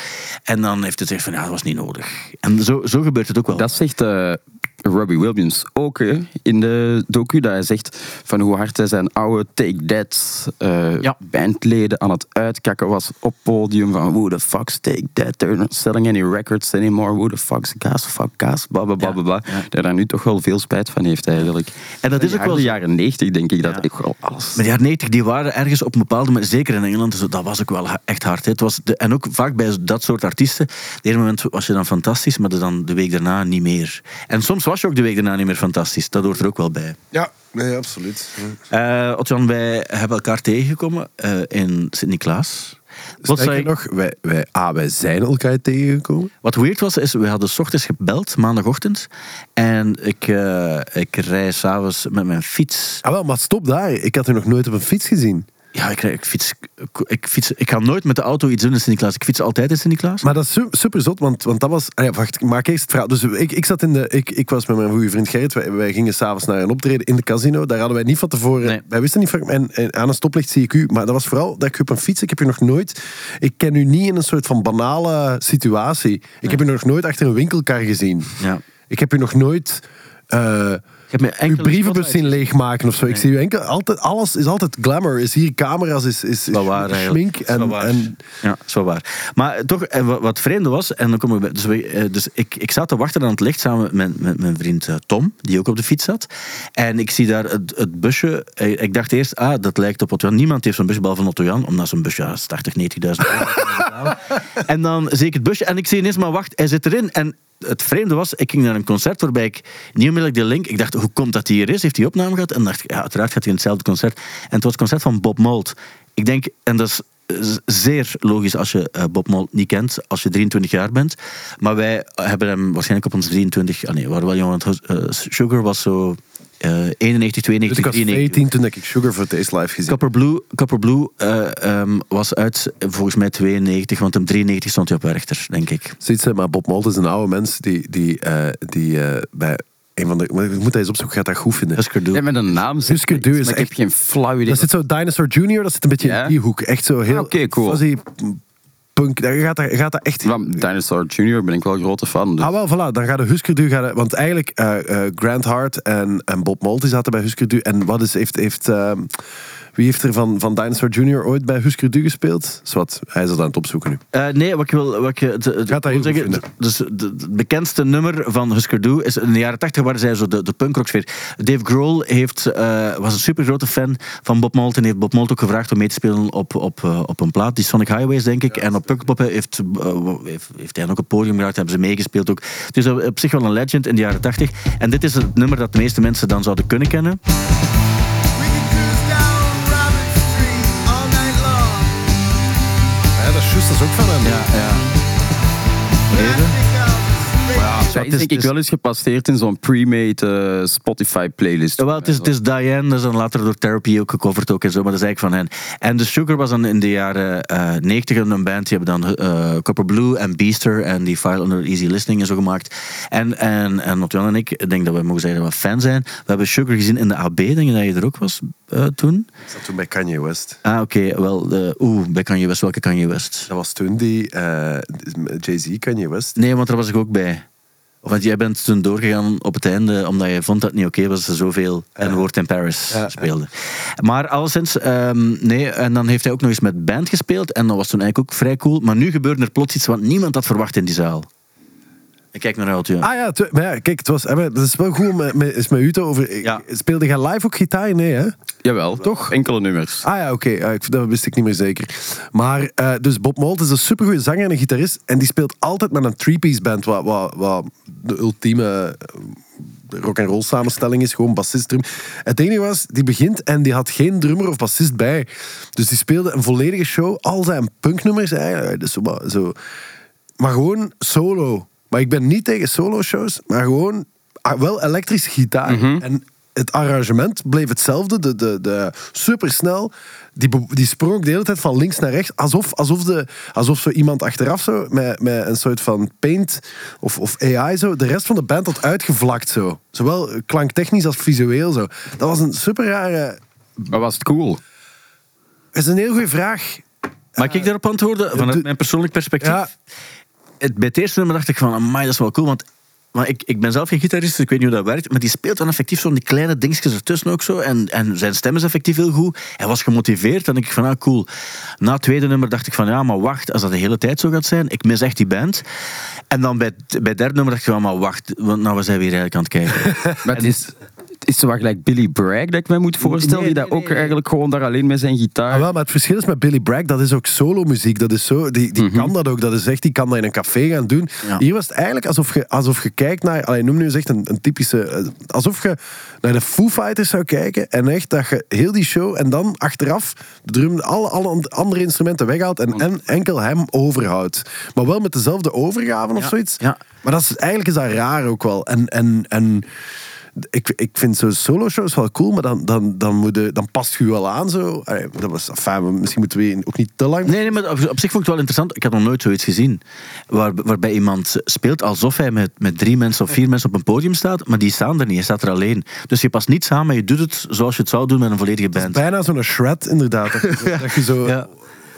En dan heeft hij gezegd van, ja, dat was niet nodig. En zo, zo gebeurt het ook wel. Dat zegt eh, Robbie Williams ook hè, in de docu. Dat hij zegt van hoe hard hij zijn oude Take That eh, Ja. bandleden aan het uitkakken was op podium. Van who the fuck's Take That? They're not selling any records anymore. Who the fuck's gas? Fuck gas? Bla bla bla Ja, bla. bla. ja. Dat hij daar nu toch wel veel spijt van heeft eigenlijk. En dat is ook wel de jaren 90 denk ik dat ik wel alles... Maar de jaren 90 die waren ergens op een bepaalde manier, zeker in Engeland, dus dat was ook wel echt hard. hè. Het was de, en ook vaak bij dat soort artiesten, op een moment was je dan fantastisch, maar dan de week daarna niet meer. En soms was je ook de week daarna niet meer fantastisch. Dat hoort er ook wel bij. Ja, nee, absoluut. Eh Otjan, wij hebben elkaar tegengekomen eh, in Sint-Niklaas. Wat, zei- nog, wij, wij, ah, wij zijn elkaar tegengekomen. wat weird was, is we hadden s ochtends gebeld, maandagochtend. En ik, eh, ik rij s'avonds met mijn fiets. Ah wel, maar stop daar. Ik had u nog nooit op een fiets gezien. Ja, ik, ik fiets. Ik, fiets, ik ga nooit met de auto iets doen in Sint-Niklaas. Ik fiets altijd in Sint-Niklaas. Maar dat is su- super zot, want, want dat was... Ah ja, wacht, ik maak eerst het verhaal. Dus ik, ik, zat in de, ik, ik was met mijn goede vriend Gerrit. Wij, wij gingen s'avonds naar een optreden in de casino. Daar hadden wij niet van tevoren... Nee. Wij wisten niet van... En, en aan een stoplicht zie ik u. Maar dat was vooral dat ik u op een fiets... Ik heb u nog nooit... Ik ken u niet in een soort van banale situatie. Ik heb u nog nooit achter een winkelkar gezien. Ja. Ik heb u nog nooit... eh, uw brievenbus zien leegmaken of zo. Ik zie u enkel... Altijd, alles is altijd glamour. Is hier camera's, is, is, is waar, schmink. Is En, waar. en, Ja, is wel waar. Maar toch, eh, wat, wat vreemde was, en dan komen we dus, we, eh, dus ik, ik zat te wachten aan het licht samen met, met mijn vriend eh, Tom, die ook op de fiets zat. En ik zie daar het, het busje. Ik dacht eerst, ah, dat lijkt op Otto Jan. Niemand heeft zo'n busje behalve Otto Jan, omdat zo'n busje ja, is 80, 90.000 euro. *laughs* en dan zie ik het busje en ik zie ineens, maar wacht, hij zit erin. En het vreemde was, ik ging naar een concert waarbij ik niet de link. Ik dacht, hoe komt dat hij hier is? Heeft hij opname gehad? En dacht ja, uiteraard gaat hij in hetzelfde concert. En het was het concert van Bob Mould. Ik denk, en dat is z- zeer logisch als je eh, Bob Mould niet kent, als je 23 jaar bent. Maar wij hebben hem waarschijnlijk op ons 23... Ah nee, waren wel jong. want, eh, Sugar was zo eh 91, 92, dus ik was 93. 14 toen ik Sugar voor het eerst live gezien Copper Blue, Copper Blue eh, ehm, was uit volgens mij 92, want om 93 stond hij op Werchter, denk ik. Zoiets, hè, maar Bob Mould is een oude mens die, die, eh, die eh, bij een van de... maar Ik moet dat eens opzoeken, gaat dat goed vinden. Husker Du. Ja, met een naam Husker Du is maar ik heb echt- geen flauw idee. Dat zit zo Dinosaur Junior, dat zit een beetje Ja? in die hoek. Echt zo heel... Ah, oké, cool. fuzzy punk. Daar gaat dat, gaat dat echt... Van Dinosaur Junior ben ik wel een grote fan. dus- Ah, wel, voilà. Dan gaat de Husker Du... Gaat, want eigenlijk, eh, eh, Grant Hart en, en Bob Mould die zaten bij Husker Du. En wat is... Heeft, heeft, ehm, wie heeft er van, van Dinosaur Junior ooit bij Husker Du gespeeld? Zwat, hij is dat aan het opzoeken nu. Eh, nee, wat ik wil, wat ik, Gaat dat zeggen, dus het bekendste nummer van Husker Du is in de jaren 80 waren zij zo de, de punkrocksfeer. Dave Grohl heeft, eh, was een supergrote fan van Bob Mould en heeft Bob Mould ook gevraagd om mee te spelen op, op, eh, op een plaat, die Sonic Highways denk ik. en op Pukkelpop heeft, heeft, heeft hij dan ook een podium geraakt, hebben ze meegespeeld ook. Dus op op zich wel een legend in de jaren 80. En dit is het nummer dat de meeste mensen dan zouden kunnen kennen. Juist, dat is ook van hem. Ja, ja. Plastic Dat is is- denk ik is- wel eens gepasseerd in zo'n pre-made eh, Spotify playlist. Wel, het is, het is Diane, dat is dan later door Therapy ook gecoverd ook en zo, maar dat is eigenlijk van hen. En de Sugar was dan in de jaren eh 90 een band, die hebben dan eh Copper Blue en Beaster en die File Under Easy Listening en zo gemaakt. En, en, en en ik, ik denk dat we mogen zeggen dat we fan zijn. We hebben Sugar gezien in de AB, denk je dat je er ook was eh, toen? Ik zat toen bij Kanye West. Ah, oké, wel, eh, oeh, bij Kanye West, welke Kanye West? Dat was toen die eh, Jay-Z, Kanye West. Nee, want daar was ik ook bij. Want jij bent toen doorgegaan op het einde, omdat je vond dat het niet oké was dat ze zoveel en Woord in Paris Ja. speelden. Maar alleszins, ehm, nee, en dan heeft hij ook nog eens met band gespeeld en dat was toen eigenlijk ook vrij cool. Maar nu gebeurde er plots iets wat niemand had verwacht in die zaal. Ik kijk naar Eltje. Ah ja, tu- maar ja, kijk, het was, hè, maar dat is wel goed om met, met, met u te over. Ja. Speelde jij live ook gitaar? Nee, hè? Jawel, toch? Enkele nummers. Ah ja, oké. Ik- dat wist ik niet meer zeker. Maar, eh, dus Bob Mould is een supergoeie zanger en een gitarist. En die speelt altijd met een three-piece band, wat, wat, wat de ultieme eh, rock and roll samenstelling is. Gewoon bassist, drum. Het enige was, die begint en die had geen drummer of bassist bij. Dus die speelde een volledige show, al zijn punknummers eigenlijk. Dus zo. Maar gewoon solo. Maar ik ben niet tegen solo-shows, maar gewoon ah, wel elektrische gitaar. En het arrangement bleef hetzelfde. De, de, de, supersnel. Die, die sprong ook de hele tijd van links naar rechts. Alsof, alsof, de, alsof zo iemand achteraf zo, met, met een soort van paint of, of AI zo, de rest van de band had uitgevlakt. Zo. Zowel klanktechnisch als visueel. Zo. Dat was een super rare... Maar was het cool? Dat is een heel goede vraag. Mag ik daarop antwoorden? Vanuit mijn persoonlijk perspectief. Ja. Het, bij het eerste nummer dacht ik van, amai, dat is wel cool, want maar ik, ik ben zelf geen gitarist, dus ik weet niet hoe dat werkt. Maar die speelt dan effectief zo'n die kleine dingetjes ertussen ook zo. En, en zijn stem is effectief heel goed. Hij was gemotiveerd. Dan denk ik van, ah, cool. Na het tweede nummer dacht ik van, ja, maar wacht. Als dat de hele tijd zo gaat zijn, ik mis echt die band. En dan bij, bij het derde nummer dacht ik van, maar wacht. Want nou, we zijn weer eigenlijk aan het kijken. *laughs* Maar het is, Is het wat gelijk Billy Bragg dat ik mij moet voorstellen? Nee, die dat ook nee. eigenlijk gewoon daar alleen met zijn gitaar... Ah, wel, maar het verschil is met Billy Bragg, dat is ook solo-muziek. Dat is zo, die die kan dat ook. Dat is echt, die kan dat in een café gaan doen. Ja. Hier was het eigenlijk alsof je, alsof je kijkt naar... Allee, noem nu eens echt een, een typische... eh, Alsof je naar de Foo Fighters zou kijken en echt dat je heel die show en dan achteraf de drum, alle, alle andere instrumenten weghaalt en, en enkel hem overhoudt. Maar wel met dezelfde overgaven of Ja, zoiets. ja. Maar dat is, eigenlijk is dat raar ook wel. En... en, en ik, ik vind zo'n solo-shows wel cool, maar dan, dan, dan, moet je, dan past je je wel aan. Zo. Allee, dat was, enfin, misschien moeten we ook niet te lang. Nee, nee, maar op, zich vond ik het wel interessant. Ik had nog nooit zoiets gezien. Waar, waarbij iemand speelt alsof hij met, met drie mensen of vier mensen op een podium staat, maar die staan er niet. Hij staat er alleen. Dus je past niet samen, je doet het zoals je het zou doen met een volledige band. Bijna zo'n shred, inderdaad. Dat je, zo- *laughs* dat je zo... Ja.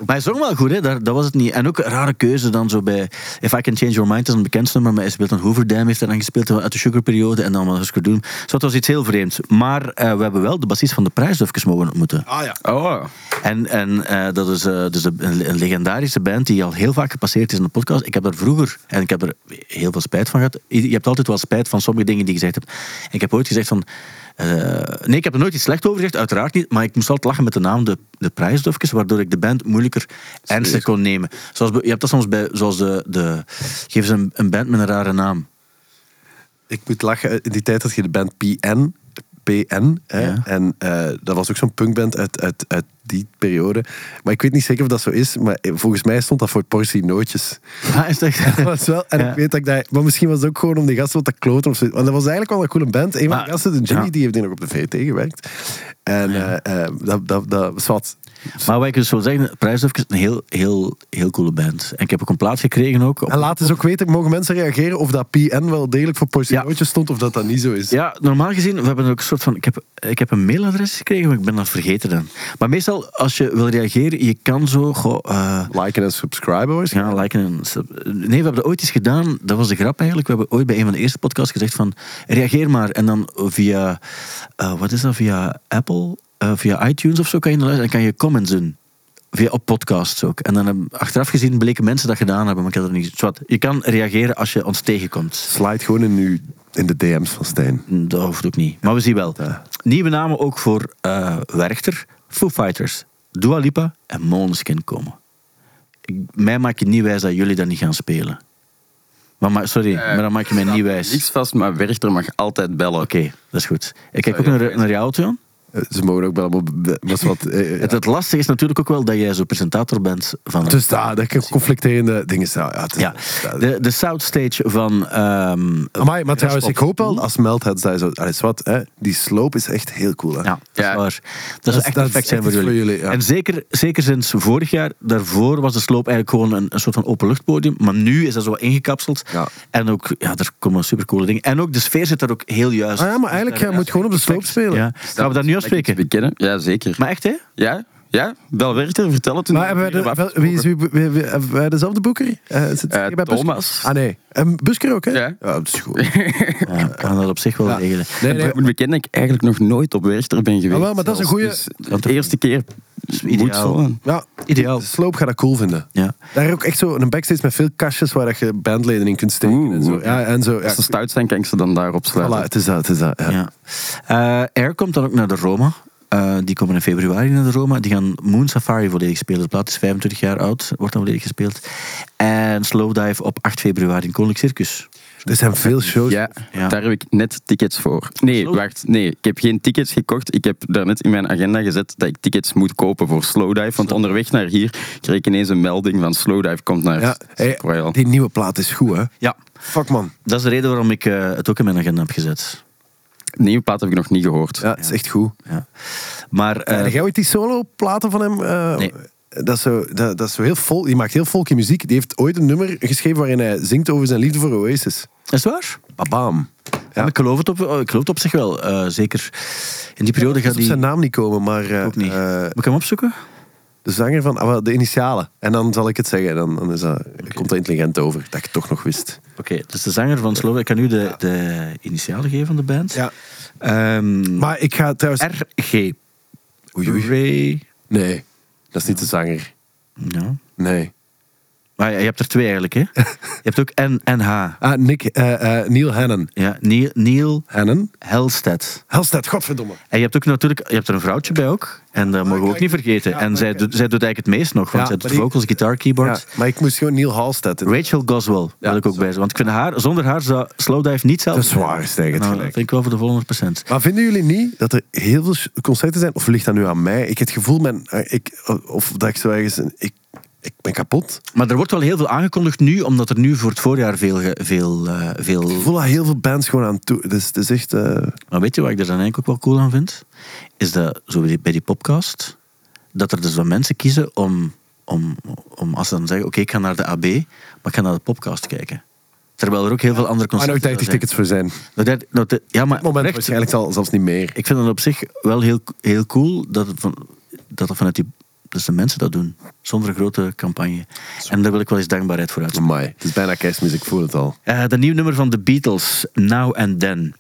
Maar hij zong wel goed, hè? Daar, dat was het niet. En ook een rare keuze dan zo bij If I Can Change Your Mind, dat is een bekend nummer, maar hij speelt een Hoover Dam, heeft hij dan gespeeld uit de Sugar-periode en dan wel Husker Doom. Dus dat was iets heel vreemds. Maar eh, we hebben wel de bassist van de prijs even mogen ontmoeten. Ah ja. Oh, En, en eh, dat is eh, dus een, een legendarische band die al heel vaak gepasseerd is in de podcast. Ik heb daar vroeger, en ik heb er heel veel spijt van gehad. Je je hebt altijd wel spijt van sommige dingen die je gezegd hebt. En ik heb ooit gezegd van... eh, nee, ik heb er nooit iets slecht over gezegd, uiteraard niet. Maar ik moest altijd lachen met de naam De, de waardoor ik de band moeilijker ernstig kon nemen. Zoals, je hebt dat soms bij... Zoals de, de, geef ze een, een band met een rare naam. Ik moet lachen. In die tijd had je de band PN. PN. Hè? Ja. En eh, dat was ook zo'n punkband uit, uit, uit die periode. Maar ik weet niet zeker of dat zo is. Maar volgens mij stond dat voor portie nootjes. *laughs* Ah, is dat echt? *laughs* Was wel, en Ja. ik weet dat ik dat... Maar misschien was het ook gewoon om die gasten wat te kloten of zo. Want dat was eigenlijk wel een coole band. Een van de gasten, de Jimmy, ja. die heeft hier nog op de VT gewerkt. En eh, eh, dat, dat, dat was wat... Maar wat ik dus wil zeggen, Prijsdufkes is een heel, heel, heel coole band. En ik heb ook een plaat gekregen ook. op- En laat eens ook weten, mogen mensen reageren of dat PN wel degelijk voor Ja. nootjes stond of dat dat niet zo is. Ja, normaal gezien, we hebben ook een soort van. Ik heb, ik heb een mailadres gekregen, maar ik ben dat vergeten dan. Maar meestal, als je wil reageren, je kan zo. Eh, Liken en subscriben waarschijnlijk. ja, liken en sub- Nee, we hebben dat ooit eens gedaan. Dat was de grap eigenlijk. We hebben ooit bij een van de eerste podcasts gezegd van reageer maar. En dan via, eh, wat is dat, via Apple, eh, via iTunes of zo kan je luisteren. En kan je comments doen. Via op podcasts ook. En dan achteraf gezien bleken mensen dat gedaan hebben, maar ik had het niet. Zwat, je kan reageren als je ons tegenkomt. Slide gewoon in, uw, in de DM's van Stijn. Dat hoeft ook niet. Maar we zien wel. Ja. Nieuwe namen ook voor eh Werchter, Foo Fighters, Dua Lipa en Måneskin komen. Ik, mij maak je niet wijs dat jullie dat niet gaan spelen. Maar, maar sorry, maar dan maak je mij niet wijs. niks vast, maar Werchter mag altijd bellen. Oké, dat is goed. Ik kijk ook naar, naar jou. Eh, Ze mogen ook wel... maar Was wat, eh, Het, het lastige is natuurlijk ook wel dat jij zo presentator bent van... Dus daar, dat ik conflicterende dingen staan. Ja, ja, de, de Southstage van... ehm Amai, maar trouwens, ik hoop wel als Meldheads daar zo... Allee, is wat, hè, die sloop is echt heel cool. Hè? Ja, dat is Ja. waar. Dat, is- zou echt dat is perfect zijn echt voor jullie. voor jullie, ja. En zeker, zeker sinds vorig jaar, daarvoor was de sloop eigenlijk gewoon een, een soort van openluchtpodium. Maar nu is dat zo ingekapseld. Ja. En ook, ja, er komen supercoole dingen. En ook de sfeer zit daar ook heel juist. Ah ja, maar eigenlijk, jij moet gewoon op de sloop spelen. Ja. Gaan we daar nu afspreken? Bekennen? Ja, zeker. Maar echt, hè? Ja, ja, wel Werchter, vertel het. Maar hebben wij de, wel- wie is wie, wie, wie- hebben wij dezelfde boeker? Zit hij bij Busker? Thomas. Ah nee, en Busker ook, hè? Ja. dat is goed. *laughs* Ja, we gaan dat op zich wel Ja. regelen. Nee, nee, Ik moet bekennen dat ik eigenlijk nog nooit op Werchter ben geweest. Ah, wel, maar dat is een zelfs. goeie- Dus de eerste keer ideaal. moet zo. ja, Ideaal. De sloop gaat dat cool vinden. Ja. Daar ook echt zo een backstage met veel kastjes waar dat je bandleden in kunt steken. Oeh, en zo. Ja, en zo. Ja, Als ze stout zijn, kan ik ze dan daarop voilà, sluiten. het is dat, het is dat. Ja. Ja. Eh, Air komt dan ook naar de Roma. Eh, die komen in februari naar de Roma. Die gaan Moon Safari volledig spelen. De plaat is 25 jaar oud, wordt dan volledig gespeeld. En Slowdive op 8 februari in Koninklijk Circus. Er zijn veel shows. Ja, Ja. daar heb ik net tickets voor. Nee, Slow- wacht. Nee, ik heb geen tickets gekocht. Ik heb daarnet in mijn agenda gezet dat ik tickets moet kopen voor Slowdive. Want onderweg naar hier kreeg ik ineens een melding van Slowdive komt naar Ja, hey, die nieuwe plaat is goed, hè? Ja, Fuck, man. dat is de reden waarom ik eh, het ook in mijn agenda heb gezet. Nieuwe plaat heb ik nog niet gehoord. Ja, het is echt goed. Ja. Maar eh, Heb jij ooit die solo-platen van hem? eh, Nee. Dat is, zo, dat, dat is zo heel vol. Die maakt heel folky muziek. Die heeft ooit een nummer geschreven waarin hij zingt over zijn liefde voor Oasis. is waar? Babam. Ja. Ik, geloof het op, ik geloof het op zich wel. Eh, zeker in die periode Ik gaat op die... zijn naam niet komen, maar eh, Ook niet. Moet ik hem opzoeken? De zanger van ah, de initialen. En dan zal ik het zeggen. Dan, dan is dat, komt dat intelligent over. Dat ik het toch nog wist. Oké, dus de zanger van Slow. Ik kan nu de, de initialen geven van de band. Ja. Ehm, Maar ik ga trouwens... RG. Oei, oei. Nee, dat is niet de zanger. Ja. Nee. Maar je hebt er twee eigenlijk, hè? *laughs* Je hebt ook N en H. Ah, Nick, eh, eh, Neil Hannon. Ja, Neil, Neil Hannon? Helstedt. Helstedt, godverdomme. En je hebt ook natuurlijk, je hebt er een vrouwtje bij ook. En dat mogen we ook niet vergeten. Ja, en zij, doet, zij doet eigenlijk het meest nog, want Ja, zij doet vocals, gitaar, keyboard. Ja, maar ik moest gewoon Neil Halstead. Rachel Goswell wil ik ook bij zijn. Want ik vind haar, zonder haar zou Slowdive niet zelf. Dat is waar, is tegen het Nou, gelijk. vind ik wel voor de volgende procent. Maar vinden jullie niet dat er heel veel concerten zijn? Of ligt dat nu aan mij? Ik heb het gevoel, men, eh, ik, of dat ik zo ergens... Ik, ik ben kapot. Maar er wordt wel heel veel aangekondigd nu, omdat er nu voor het voorjaar veel... veel, eh, veel... Ik voel dat heel veel bands gewoon aan toe. Dus het is echt... eh, Maar weet je wat ik er dan eigenlijk ook wel cool aan vind? Is dat, zo bij die, bij die podcast, dat er dus wel mensen kiezen om, om, om als ze dan zeggen, oké, ik ga naar de AB, maar ik ga naar de podcast kijken. Terwijl er ook heel veel andere Ah, nou, concerten ik dacht zijn. tickets voor zijn. Op Nou, dat- nou, ja, maar moment oprecht, waarschijnlijk zal, zelfs niet meer. ik vind het op zich wel heel, heel cool dat het, van, dat het vanuit die dus de mensen dat doen, zonder een grote campagne. En daar wil ik wel eens dankbaarheid voor uitspreken. Amai, het is bijna kerstmis, ik voel het al. Eh, de nieuwe nummer van de Beatles, Now and Then.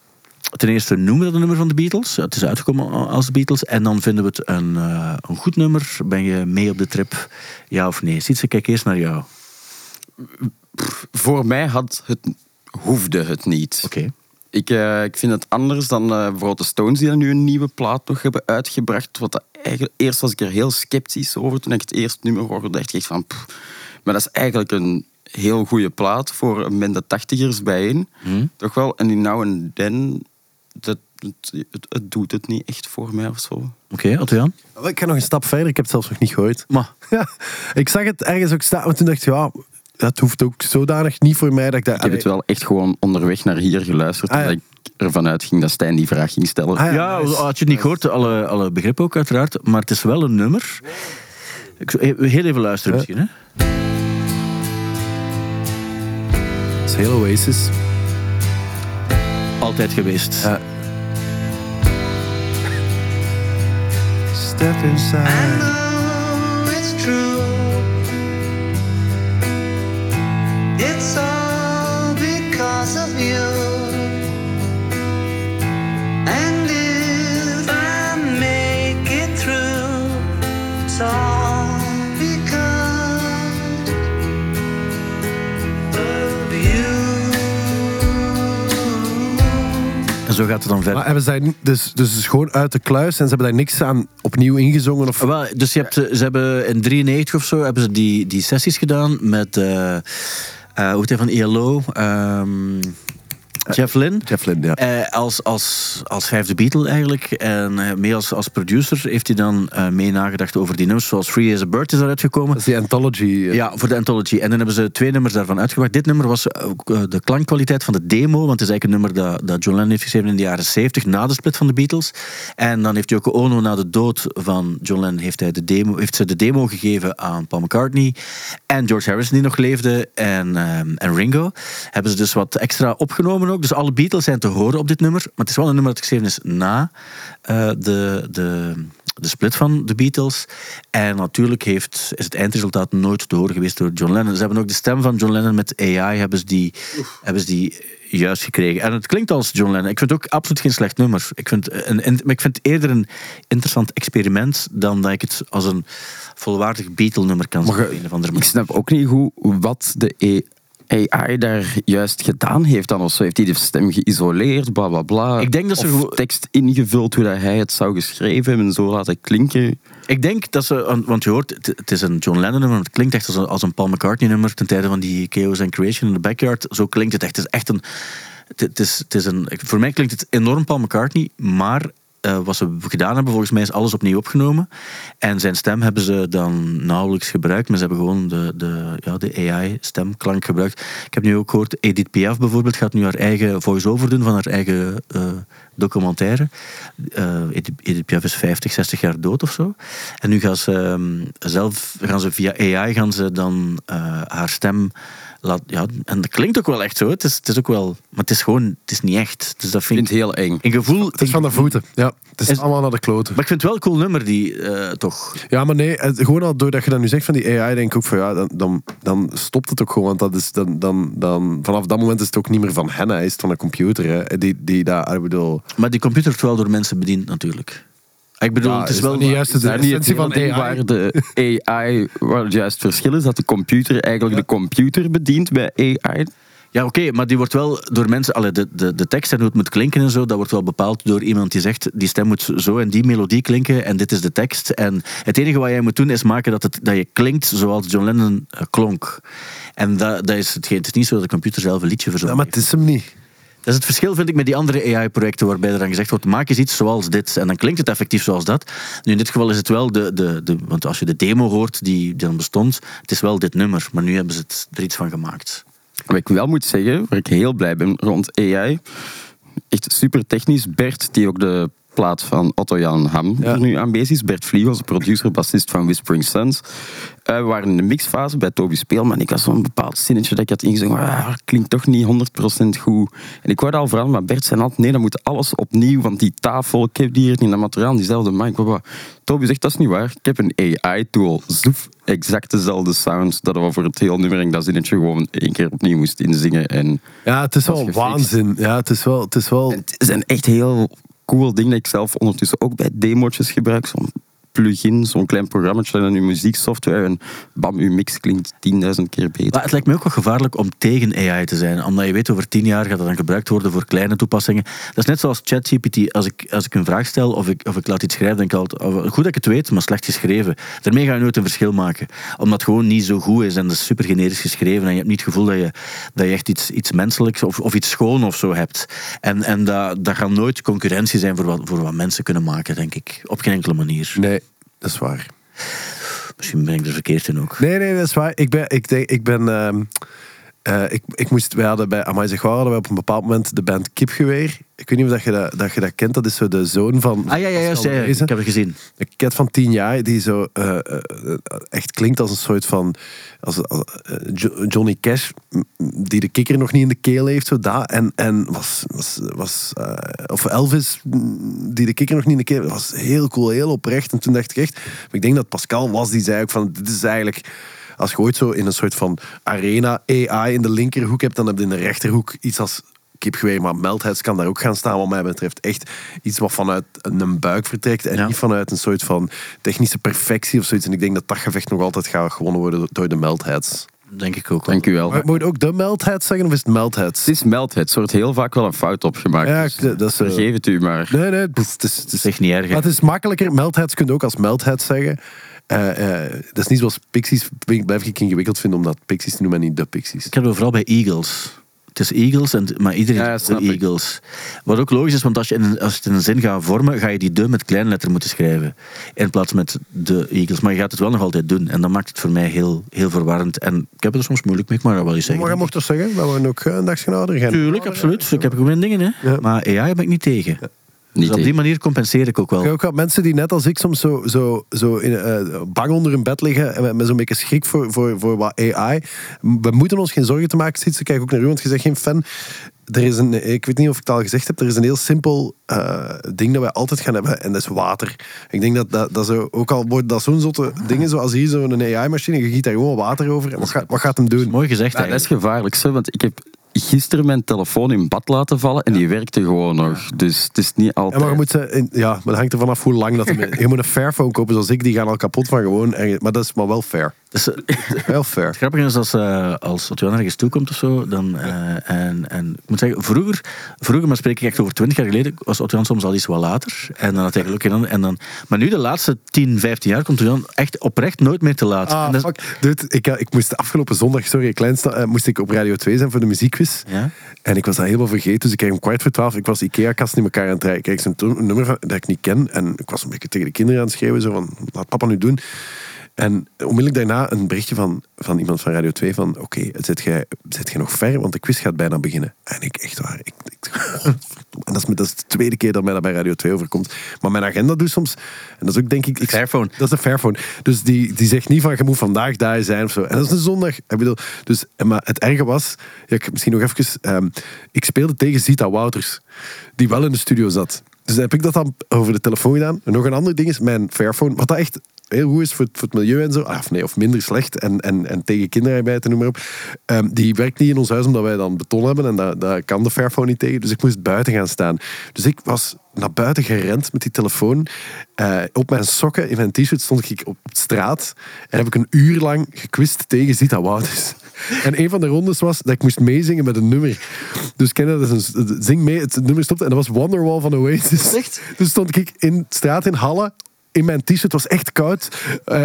Ten eerste noemen we dat een nummer van de Beatles. Het is uitgekomen als de Beatles. En dan vinden we het een, eh, een goed nummer. Ben je mee op de trip? Ja of nee? Ziet ze, kijk eerst naar jou. Voor mij had het, hoefde het niet. Oké. Ik, eh, ik vind het anders dan eh, bijvoorbeeld de Stones die er nu een nieuwe plaat nog hebben uitgebracht. Wat eigenlijk, eerst was ik er heel sceptisch over toen ik het eerste nummer hoorde. dacht ik van, pff. maar dat is eigenlijk een heel goede plaat voor een bende tachtigers bijeen. Toch wel. En die Now and Then, dat, het, het, het doet het niet echt voor mij of zo. Oké, Otto-Jan? Wel, Ik ga nog een stap verder, ik heb het zelfs nog niet gehoord. Maar, *laughs* Ja, ik zag het ergens ook staan, maar toen dacht ik, ja, dat hoeft ook zodanig niet voor mij. Dat ik, dat, Ik heb het wel echt gewoon onderweg naar hier geluisterd. Ah, ja. omdat ik ervan uitging dat Stijn die vraag ging stellen. Ah, ja, nice. had je het niet gehoord, alle, alle begrippen ook uiteraard. Maar het is wel een nummer. Ik zou e- heel even luisteren Ja. misschien, hè? Het is heel Oasis. Altijd geweest. Ja. Step inside. know it's true. It's all because of you. And if I make it through, it's all because of you. En zo gaat het dan verder. Maar hebben zij dus, dus het is gewoon uit de kluis en ze hebben daar niks aan opnieuw ingezongen? Of... Wel, dus je hebt, ze hebben in 93 of zo hebben ze die, die sessies gedaan met eh eh, hij van ELO, ehm, Jeff Lynne. Jeff Lynne, ja. Eh, als, als, als vijfde Beatle eigenlijk. En eh, mee als, als producer heeft hij dan eh, mee nagedacht over die nummers. Zoals Free as a Bird is eruit gekomen. Dat is die anthology. eh, Ja, voor de anthology. En dan hebben ze twee nummers daarvan uitgebracht. Dit nummer was ook, eh, de klankkwaliteit van de demo, want het is eigenlijk een nummer dat, dat John Lennon heeft geschreven in de jaren 70, na de split van de Beatles. En dan heeft Yoko Ono na de dood van John Lennon, heeft, hij de demo, heeft ze de demo gegeven aan Paul McCartney en George Harrison, die nog leefde, en, ehm, en Ringo. Hebben ze dus wat extra opgenomen ook. Dus alle Beatles zijn te horen op dit nummer. Maar het is wel een nummer dat geschreven is na eh, de... de de split van de Beatles. En natuurlijk heeft, is het eindresultaat nooit te horen geweest door John Lennon. Ze hebben ook de stem van John Lennon met AI hebben ze die, hebben ze die juist gekregen. En het klinkt als John Lennon. Ik vind het ook absoluut geen slecht nummer. Ik vind, een, een- maar ik vind het eerder een interessant experiment dan dat ik het als een volwaardig Beatle-nummer kan zien. Ik snap ook niet hoe, wat de E- AI daar juist gedaan heeft dan of zo. Heeft hij de stem geïsoleerd, bla bla bla. Ik denk dat ze Of tekst ingevuld hoe dat hij het zou geschreven hebben en zo laten klinken. Ik denk dat ze, want je hoort, het, is een John Lennon nummer, maar het klinkt echt als een, als een Paul McCartney nummer ten tijde van die Chaos and Creation in the Backyard. Zo klinkt het echt. Het is echt een, het is, het is een, voor mij klinkt het enorm Paul McCartney, maar eh, wat ze gedaan hebben, volgens mij is alles opnieuw opgenomen. En zijn stem hebben ze dan nauwelijks gebruikt, maar ze hebben gewoon de, de, ja, de AI-stemklank gebruikt. Ik heb nu ook gehoord, Edith Piaf bijvoorbeeld gaat nu haar eigen voice-over doen van haar eigen eh, documentaire. Eh, Edith, Piaf is 50, 60 jaar dood of zo. En nu gaan ze ehm, zelf, gaan ze via AI gaan ze dan haar stem ja, en dat klinkt ook wel echt zo. Het is, het is ook wel, maar het is gewoon, het is niet echt. Dus dat vind ik het heel eng. een gevoel. Het is van de voeten. Ja, het is, Is- allemaal naar de kloten. Maar ik vind het wel een cool nummer, die eh, toch. Ja, maar nee, het- gewoon al doordat je dat nu zegt van die AI, denk ik ook van ja, dan, dan, dan stopt het ook gewoon. Want dat is, dan, dan, dan, vanaf dat moment is het ook niet meer van hen, hè, is het van een computer. Hè, die, die daar, ik bedoel, Maar die computer wordt wel door mensen bediend, natuurlijk. Ik bedoel, Ja, het is is wel... niet juist Is de essentie van AI? waar de AI, waar het juist verschil is, dat de computer eigenlijk de computer bedient bij AI? Ja, oké, maar die wordt wel door mensen... Allee, de, de, de tekst en hoe het moet klinken en zo, dat wordt wel bepaald door iemand die zegt, die stem moet zo en die melodie klinken en dit is de tekst. En het enige wat jij moet doen is maken dat, het, dat je klinkt zoals John Lennon eh, klonk. En dat, dat is hetgeen. Het is niet zo dat de computer zelf een liedje Ja, verzorgt. maar het is hem niet. Dat is het verschil, vind ik, met die andere AI-projecten waarbij er dan gezegd wordt, maak eens iets zoals dit. En dan klinkt het effectief zoals dat. Nu, in dit geval is het wel de... de, de want als je de demo hoort die, die dan bestond, het is wel dit nummer. Maar nu hebben ze er iets van gemaakt. Wat ik wel moet zeggen, waar ik heel blij ben rond AI, echt super technisch. Bert, die ook de plaat van Otto Jan Ham Ja. er nu aanwezig is. Bert Vliegels, de producer, bassist van Whispering Suns. Eh, we waren in de mixfase bij Toby Speelman. Ik had zo'n bepaald zinnetje dat ik had ingezongen. ah, klinkt toch niet 100% goed. En ik dat al veranderen, maar Bert zei altijd, nee, dan moet alles opnieuw. Want die tafel, ik heb die hier niet, dat materiaal, diezelfde mic. Toby zegt, dat is niet waar. Ik heb een AI-tool. Zoef, exact dezelfde sound. Dat we voor het hele nummer en dat zinnetje gewoon één keer opnieuw moest inzingen. En Ja, het is wel gefixt. waanzin. Ja, het is wel... Het is wel het is een echt heel cool ding dat ik zelf ondertussen ook bij demo's gebruik. Plugin, zo'n klein programma en uw muzieksoftware. En bam, uw mix klinkt 10.000 keer beter. Maar het lijkt me ook wel gevaarlijk om tegen AI te zijn. Omdat je weet, over tien jaar gaat dat dan gebruikt worden voor kleine toepassingen. Dat is net zoals ChatGPT. Als ik, als ik een vraag stel of ik, of ik laat iets schrijven, denk ik altijd, oh, goed dat ik het weet, maar slecht geschreven. Daarmee ga je nooit een verschil maken. Omdat het gewoon niet zo goed is en dat is super generisch geschreven. En je hebt niet het gevoel dat je, dat je echt iets, iets menselijks of, of iets schoon of zo hebt. En, en dat, dat gaat nooit concurrentie zijn voor wat, voor wat mensen kunnen maken, denk ik. Op geen enkele manier. Nee, dat is waar. Misschien ben ik er verkeerd in ook. Nee, nee, dat is waar. Ik ben... Ik, denk, ik ben ehm, eh, ik, ik moest, wij hadden bij Amai Zegwaar hadden wij op een bepaald moment de band Kipgeweer. Ik weet niet of dat je dat, dat, je dat kent. Dat is zo de zoon van... Ah ja, ja, ja, ja, ik heb het gezien. Een cat van tien jaar die zo eh, eh, echt klinkt als een soort van als, als, Jo- Johnny Cash die de kikker nog niet in de keel heeft zo dat en en was was was of Elvis die de kikker nog niet in de keel was heel cool heel oprecht en toen dacht ik echt maar ik denk dat Pascal was die zei ook van dit is eigenlijk als je ooit zo in een soort van arena AI in de linkerhoek hebt dan heb je in de rechterhoek iets als kipgeweer, maar Meldheads kan daar ook gaan staan wat mij betreft. Echt iets wat vanuit een buik vertrekt en Ja. niet vanuit een soort van technische perfectie of zoiets. En ik denk dat dat gevecht nog altijd gaat gewonnen worden door de Meldheads. Denk ik ook. Dank u wel. Maar moet je ook de Meldheads zeggen of is het Meldheads? Het is Meldhead. Er wordt heel vaak wel een fout opgemaakt. Ja, dus dat is, eh, vergeef het u maar. Nee, nee, het is, het is, het is, echt niet erg. maar het is makkelijker. Meldheads kun je ook als Meldheads zeggen. Eh, eh, dat is niet zoals Pixies. Blijf ik ingewikkeld vinden omdat Pixies te noemen en niet de Pixies. Ik heb het vooral bij Eagles. Het is Eagles, en, maar iedereen Ja, snap de ik. Eagles. Wat ook logisch is, want als je, in als je het in een zin gaat vormen, ga je die de met kleine letter moeten schrijven. In plaats met de Eagles. Maar je gaat het wel nog altijd doen. En dat maakt het voor mij heel, heel verwarrend. En ik heb het er soms moeilijk mee, maar dat wil je zeggen. Maar je mocht toch zeggen dat we ook een dagje ouder gaan? Tuurlijk, absoluut. Ik heb gewoon dingen, hè. Ja. Maar AI ben ik niet tegen. Dus op die manier compenseer ik ook Ik heb wel. ook wel mensen die net als ik soms zo, zo, zo in, eh, bang onder hun bed liggen en met, met zo'n beetje schrik voor, voor, voor wat AI. We moeten ons geen zorgen te maken. Ik kijk ook naar u, want je zegt geen fan. Er is een, ik weet niet of ik het al gezegd heb, er is een heel simpel eh, ding dat wij altijd gaan hebben en dat is water. Ik denk dat, dat, dat zo, ook al wordt dat zo'n zotte dingen zoals hier zo'n AI-machine, je giet daar gewoon water over en wat, gaat, wat gaat hem doen? Mooi gezegd, Ja, dat is gevaarlijk, zo, want ik heb gisteren mijn telefoon in bad laten vallen en die werkte gewoon nog. Dus het is niet Ja, altijd... maar, je moet, ze in- ja, maar dat hangt er vanaf hoe lang dat *laughs* Je moet een Fairphone kopen zoals ik, die gaan al kapot van gewoon. Maar dat is maar wel fair. Dus, eh, *laughs* Wel fair. Het grappige is als, eh als Otto ergens toekomt of zo, dan, eh, en, en ik moet zeggen, vroeger, vroeger, maar spreek ik echt over twintig jaar geleden, was Otto soms al iets wat later. En dan had hij geluk in en dan, maar nu de laatste 10, 15 jaar komt Otto echt oprecht nooit meer te laat. Ah, dat fuck. Dude, ik, eh, ik moest afgelopen zondag, sorry, kleinste, eh, moest ik op Radio 2 zijn voor de muziekquiz. ja? En ik was dat helemaal vergeten, dus ik kreeg om kwart voor twaalf. Ik was Ikea-kast in elkaar aan het rijden. Ik kreeg zo'n nummer van, dat ik niet ken. En ik was een beetje tegen de kinderen aan het schreeuwen, zo van, laat papa nu doen. En onmiddellijk daarna een berichtje van, van iemand van Radio 2 van, oké, zit jij zit jij nog ver, want de quiz gaat bijna beginnen. En ik, echt waar, ik, dat is, dat is de tweede keer dat mij dat bij Radio 2 overkomt. Maar mijn agenda doet soms, en dat is ook denk ik... ik Fairphone. dat is een Fairphone. Dus die, die zegt niet van je moet vandaag daar zijn of zo. En dat is een zondag. Ik bedoel, dus, maar het erge was, ja, ik, misschien nog even, ehm, ik speelde tegen Zita Wouters, die wel in de studio zat. Dus dan heb ik dat dan over de telefoon gedaan. En nog een ander ding is mijn Fairphone, wat dat echt heel goed is voor, het- voor het milieu en zo. Ah, Of nee, of minder slecht. En, en, en tegen kinderarbeid en noem maar op. Ehm, die werkt niet in ons huis omdat wij dan beton hebben. En daar, daar kan de Fairphone niet tegen. Dus ik moest buiten gaan staan. Dus ik was naar buiten gerend met die telefoon. Eh, op mijn sokken, in mijn t-shirt, stond ik op straat. En heb ik een uur lang gequist tegen Zita Wouters. *laughs* En een van de rondes was dat ik moest meezingen met een nummer. Dus ken dat? is een- Zing mee, het nummer stopte. En dat was Wonderwall van Oasis. Echt? Dus stond ik in straat in Halle. In mijn t-shirt, het was echt koud.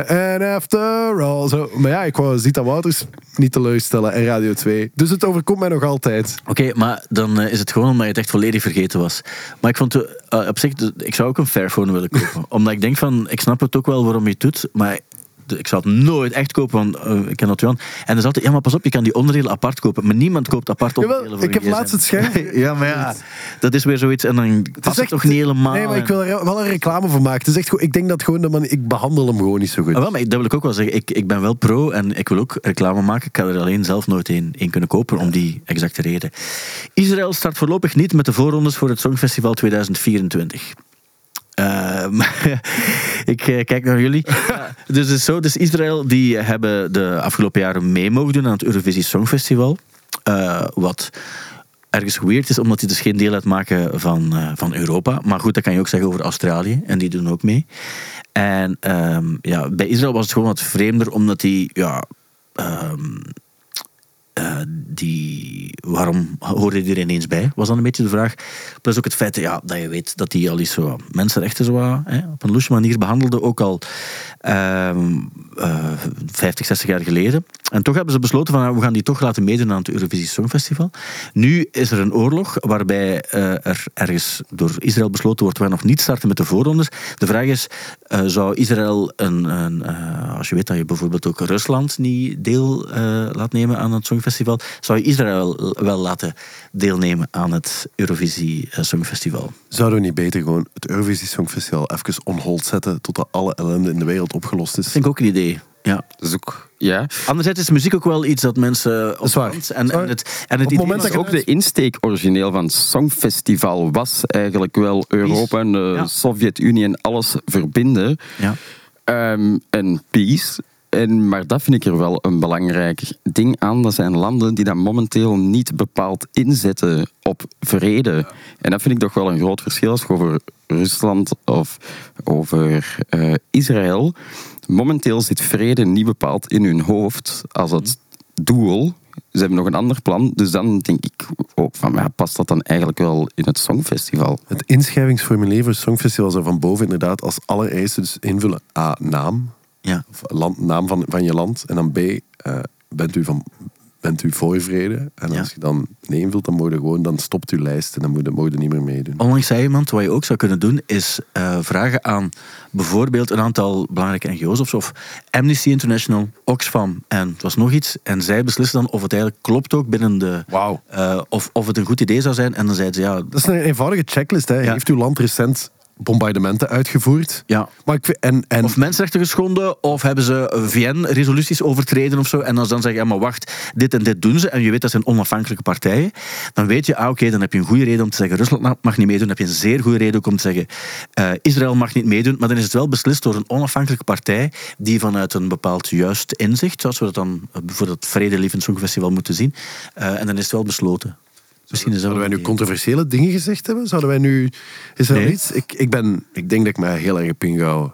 En after all. Maar ja, ik wou Zita Wouters niet teleurstellen en Radio 2. Dus het overkomt mij nog altijd. Oké, maar dan eh, is het gewoon omdat je het echt volledig vergeten was. Maar ik vond, eh, op zich, ik zou ook een Fairphone willen kopen. *laughs* omdat ik denk van, ik snap het ook wel waarom je het doet, maar ik zou het nooit echt kopen, want eh, ik ken dat Johan. En dan altijd, ja maar pas op, je kan die onderdelen apart kopen. Maar niemand koopt apart Jawel, onderdelen voor ik heb laatst het scherm. *laughs* ja, maar ja, dat is weer zoiets en dan past het echt- toch niet helemaal. Nee, maar ik wil er wel een reclame voor maken. Het is echt goed. Ik denk dat gewoon, dat man, ik behandel hem gewoon niet zo goed. Ah, wel, maar dat wil ik ook wel zeggen. Ik, ik ben wel pro en ik wil ook reclame maken. Ik ga er alleen zelf nooit één één kunnen kopen om die exacte reden. Israël start voorlopig niet met de voorrondes voor het Songfestival 2024. Eh, *laughs* maar ik eh, kijk naar jullie. Ja, *laughs* dus is zo, dus Israël die hebben de afgelopen jaren mee mogen doen aan het Eurovisie Songfestival. Eh, wat ergens weird is, omdat die dus geen deel uitmaken van, eh, van Europa. Maar goed, dat kan je ook zeggen over Australië. En die doen ook mee. En ehm, ja, bij Israël was het gewoon wat vreemder, omdat die... Ja, ehm, eh, die, waarom hoorde die er ineens bij? Was dan een beetje de vraag. Plus ook het feit ja, dat je weet dat die al eens zo mensenrechten zo, hè, op een loesje manier behandelde, ook al ehm, eh, 50, 60 jaar geleden. En toch hebben ze besloten van we gaan die toch laten meedoen aan het Eurovisie Songfestival. Nu is er een oorlog waarbij eh, er ergens door Israël besloten wordt, we gaan nog niet starten met de voorrondes. De vraag is, eh, zou Israël, een, een, eh, als je weet dat je bijvoorbeeld ook Rusland niet deel laat nemen aan het Songfestival, zou je Israël wel laten deelnemen aan het Eurovisie Songfestival? Zouden we niet beter gewoon het Eurovisie Songfestival even on hold zetten totdat alle ellende in de wereld opgelost is? Dat vind ik ook een idee. Ja. Dat is ook, ja. Anderzijds is muziek ook wel iets dat mensen is waar. opvangt. En, en het, en het Op het moment was dat je ook de insteek origineel van het Songfestival was eigenlijk wel Europa en de Ja. Sovjet-Unie en alles verbinden. Ja. Ehm, en peace. En, maar dat vind ik er wel een belangrijk ding aan. Dat zijn landen die dat momenteel niet bepaald inzetten op vrede. En dat vind ik toch wel een groot verschil als je over Rusland of over eh, Israël. Momenteel zit vrede niet bepaald in hun hoofd als het doel. Ze hebben nog een ander plan. Dus dan denk ik ook van, ja, past dat dan eigenlijk wel in het Songfestival? Het inschrijvingsformulier voor het Songfestival zou van boven inderdaad als allereerste dus invullen A, naam. Ja. Of land, naam van, van je land. En dan B, eh, bent, u van, bent u voor vrede? En Ja. als je dan nee invult, dan, moet gewoon, dan stopt uw lijst en dan moet je, moet je niet meer meedoen. Onlangs zei iemand, wat je ook zou kunnen doen, is eh, vragen aan bijvoorbeeld een aantal belangrijke NGO's of zo, of Amnesty International, Oxfam en het was nog iets. En zij beslissen dan of het eigenlijk klopt ook binnen de... Wauw. eh, of, of het een goed idee zou zijn. En dan zeiden ze, ja, Dat is een eenvoudige checklist. Hè. Ja. Heeft uw land recent bombardementen uitgevoerd? ja, Maar ik, en, en, Of mensenrechten geschonden, of hebben ze VN-resoluties overtreden of zo. En als ze dan zeggen, ja maar wacht, dit en dit doen ze, en je weet dat zijn onafhankelijke partijen, dan weet je, ah oké, dan heb je een goede reden om te zeggen, Rusland mag niet meedoen. Dan heb je een zeer goede reden ook om te zeggen, eh, Israël mag niet meedoen. Maar dan is het wel beslist door een onafhankelijke partij, die vanuit een bepaald juist inzicht, zoals we dat dan eh, voor het Vredelievend Songfestival moeten zien, eh, en dan is het wel besloten. Misschien Zouden wij nu controversiële dingen gezegd hebben? Zouden wij nu... Is er Nee. iets? Ik, ik, ben, ik denk dat ik mij heel erg heb ingehouden.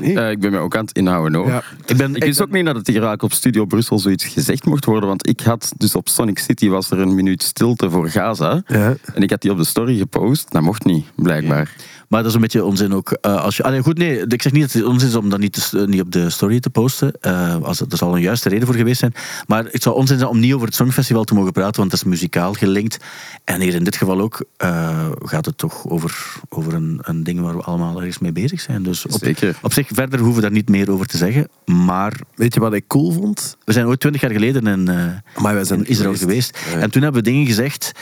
Nee? Eh, ik ben me ook aan het inhouden hoor. Ja. Ik ben, Ik wist ook niet dat het hier eigenlijk op Studio Brussel zoiets gezegd mocht worden, want ik had dus op Sonic City was er een minuut stilte voor Gaza. Ja. En ik had die op de story gepost. Dat mocht niet, blijkbaar. Maar dat is een beetje onzin ook. Eh, als je, allee, goed, nee, ik zeg niet dat het onzin is om dat niet, te eh, niet op de story te posten. Eh, als, er zal een juiste reden voor geweest zijn. Maar het zou onzin zijn om niet over het Songfestival te mogen praten, want dat is muzikaal gelinkt. En hier in dit geval ook gaat het toch over, over een, een ding waar we allemaal ergens mee bezig zijn. Dus op, Zeker. op zich, verder hoeven we daar niet meer over te zeggen. Maar Weet je wat ik cool vond? we zijn ooit twintig jaar geleden in, Maar wij zijn in Israël geweest. En toen hebben we dingen gezegd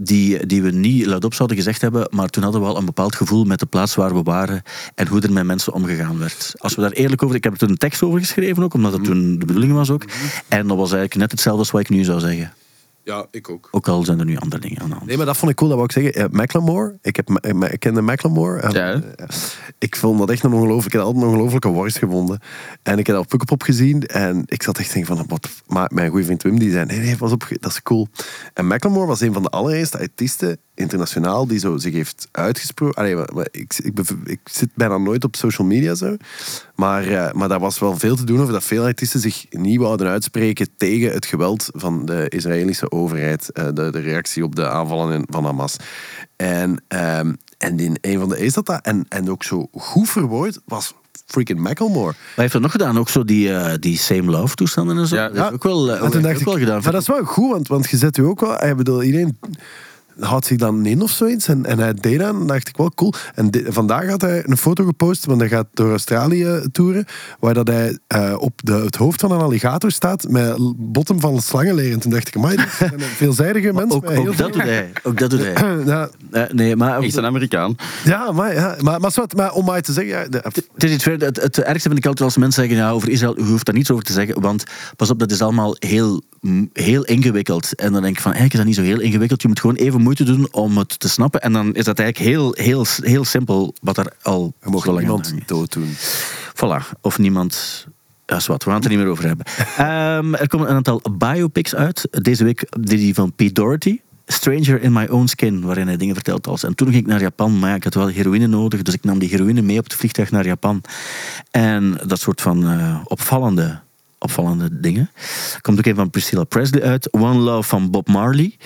die, die we niet luidop zouden gezegd hebben, maar toen hadden we al een bepaald gevoel met de plaats waar we waren en hoe er met mensen omgegaan werd. Als we daar eerlijk over... Ik heb er toen een tekst over geschreven ook, omdat dat toen de bedoeling was ook. En dat was eigenlijk net hetzelfde als wat ik nu zou zeggen. Ja, ik ook. Ook al zijn er nu andere dingen aan de hand. Nee, maar dat vond ik cool, dat wou ik zeggen. Eh, Macklemore, ik, heb, eh, ik kende Macklemore. En, Ja. eh, ik vond dat echt een ongelooflijk... Ik heb altijd een ongelooflijke worst gevonden. En ik heb dat op Pukkelpop gezien. En ik zat echt te denken van... Wat, maar mijn goede vriend Wim, die zei... Nee, nee, pas op, dat is cool. En Macklemore was een van de allereerste artiesten internationaal die zo zich heeft uitgesproken. Allee, maar, maar ik, ik, zit bijna nooit op social media zo. Maar, eh, maar daar was wel veel te doen over dat veel artiesten zich niet wouden uitspreken tegen het geweld van de Israëlische overheid. eh, de, de reactie op de aanvallen in- van Hamas. En, ehm, en in een van de is dat dat. En, en ook zo goed verwoord was freaking Macklemore. Maar hij heeft dat nog gedaan, ook zo die, eh, die Same Love toestanden en zo. Ja. dat heeft ook wel, ook wel ik, gedaan. Maar dat is wel goed, want, want je zet u ook wel... Ik bedoel, iedereen houdt zich dan in of zoiets. En, en hij deed dat en dacht ik wel cool. En vandaag had hij een foto gepost, want hij gaat door Australië toeren, waar dat hij eh, op de, het hoofd van een alligator staat met botten van slangenleer. En toen dacht ik, amai, zijn een veelzijdige mens. ook, dat doet hij. Ook dat doet hij. *clears throat* Ja, Eh, nee, maar... Echt een Amerikaan. ja, maar, ja, maar, maar, zwart, maar om maar te zeggen... Ja, de- Het, is iets verder. Het, het ergste vind ik altijd als mensen zeggen ja, over Israël, u hoeft daar niets over te zeggen, want pas op, dat is allemaal heel, heel ingewikkeld. En dan denk ik van, eigenlijk is dat niet zo heel ingewikkeld. Je moet gewoon even moeite doen om het te snappen. En dan is dat eigenlijk heel, heel, heel simpel wat er al je mag zo lang aan iemand hangt. dooddoen. Voilà. Of niemand... Ja, is wat. We gaan het er niet meer over hebben. *laughs* Ehm, er komen een aantal biopics uit. Deze week die van Pete Doherty. Stranger in My Own Skin, waarin hij dingen vertelt als... En toen ging ik naar Japan, maar ja, ik had wel heroïne nodig, dus ik nam die heroïne mee op het vliegtuig naar Japan. En dat soort van eh, opvallende, opvallende dingen. Komt ook een van Priscilla Presley uit. One Love van Bob Marley.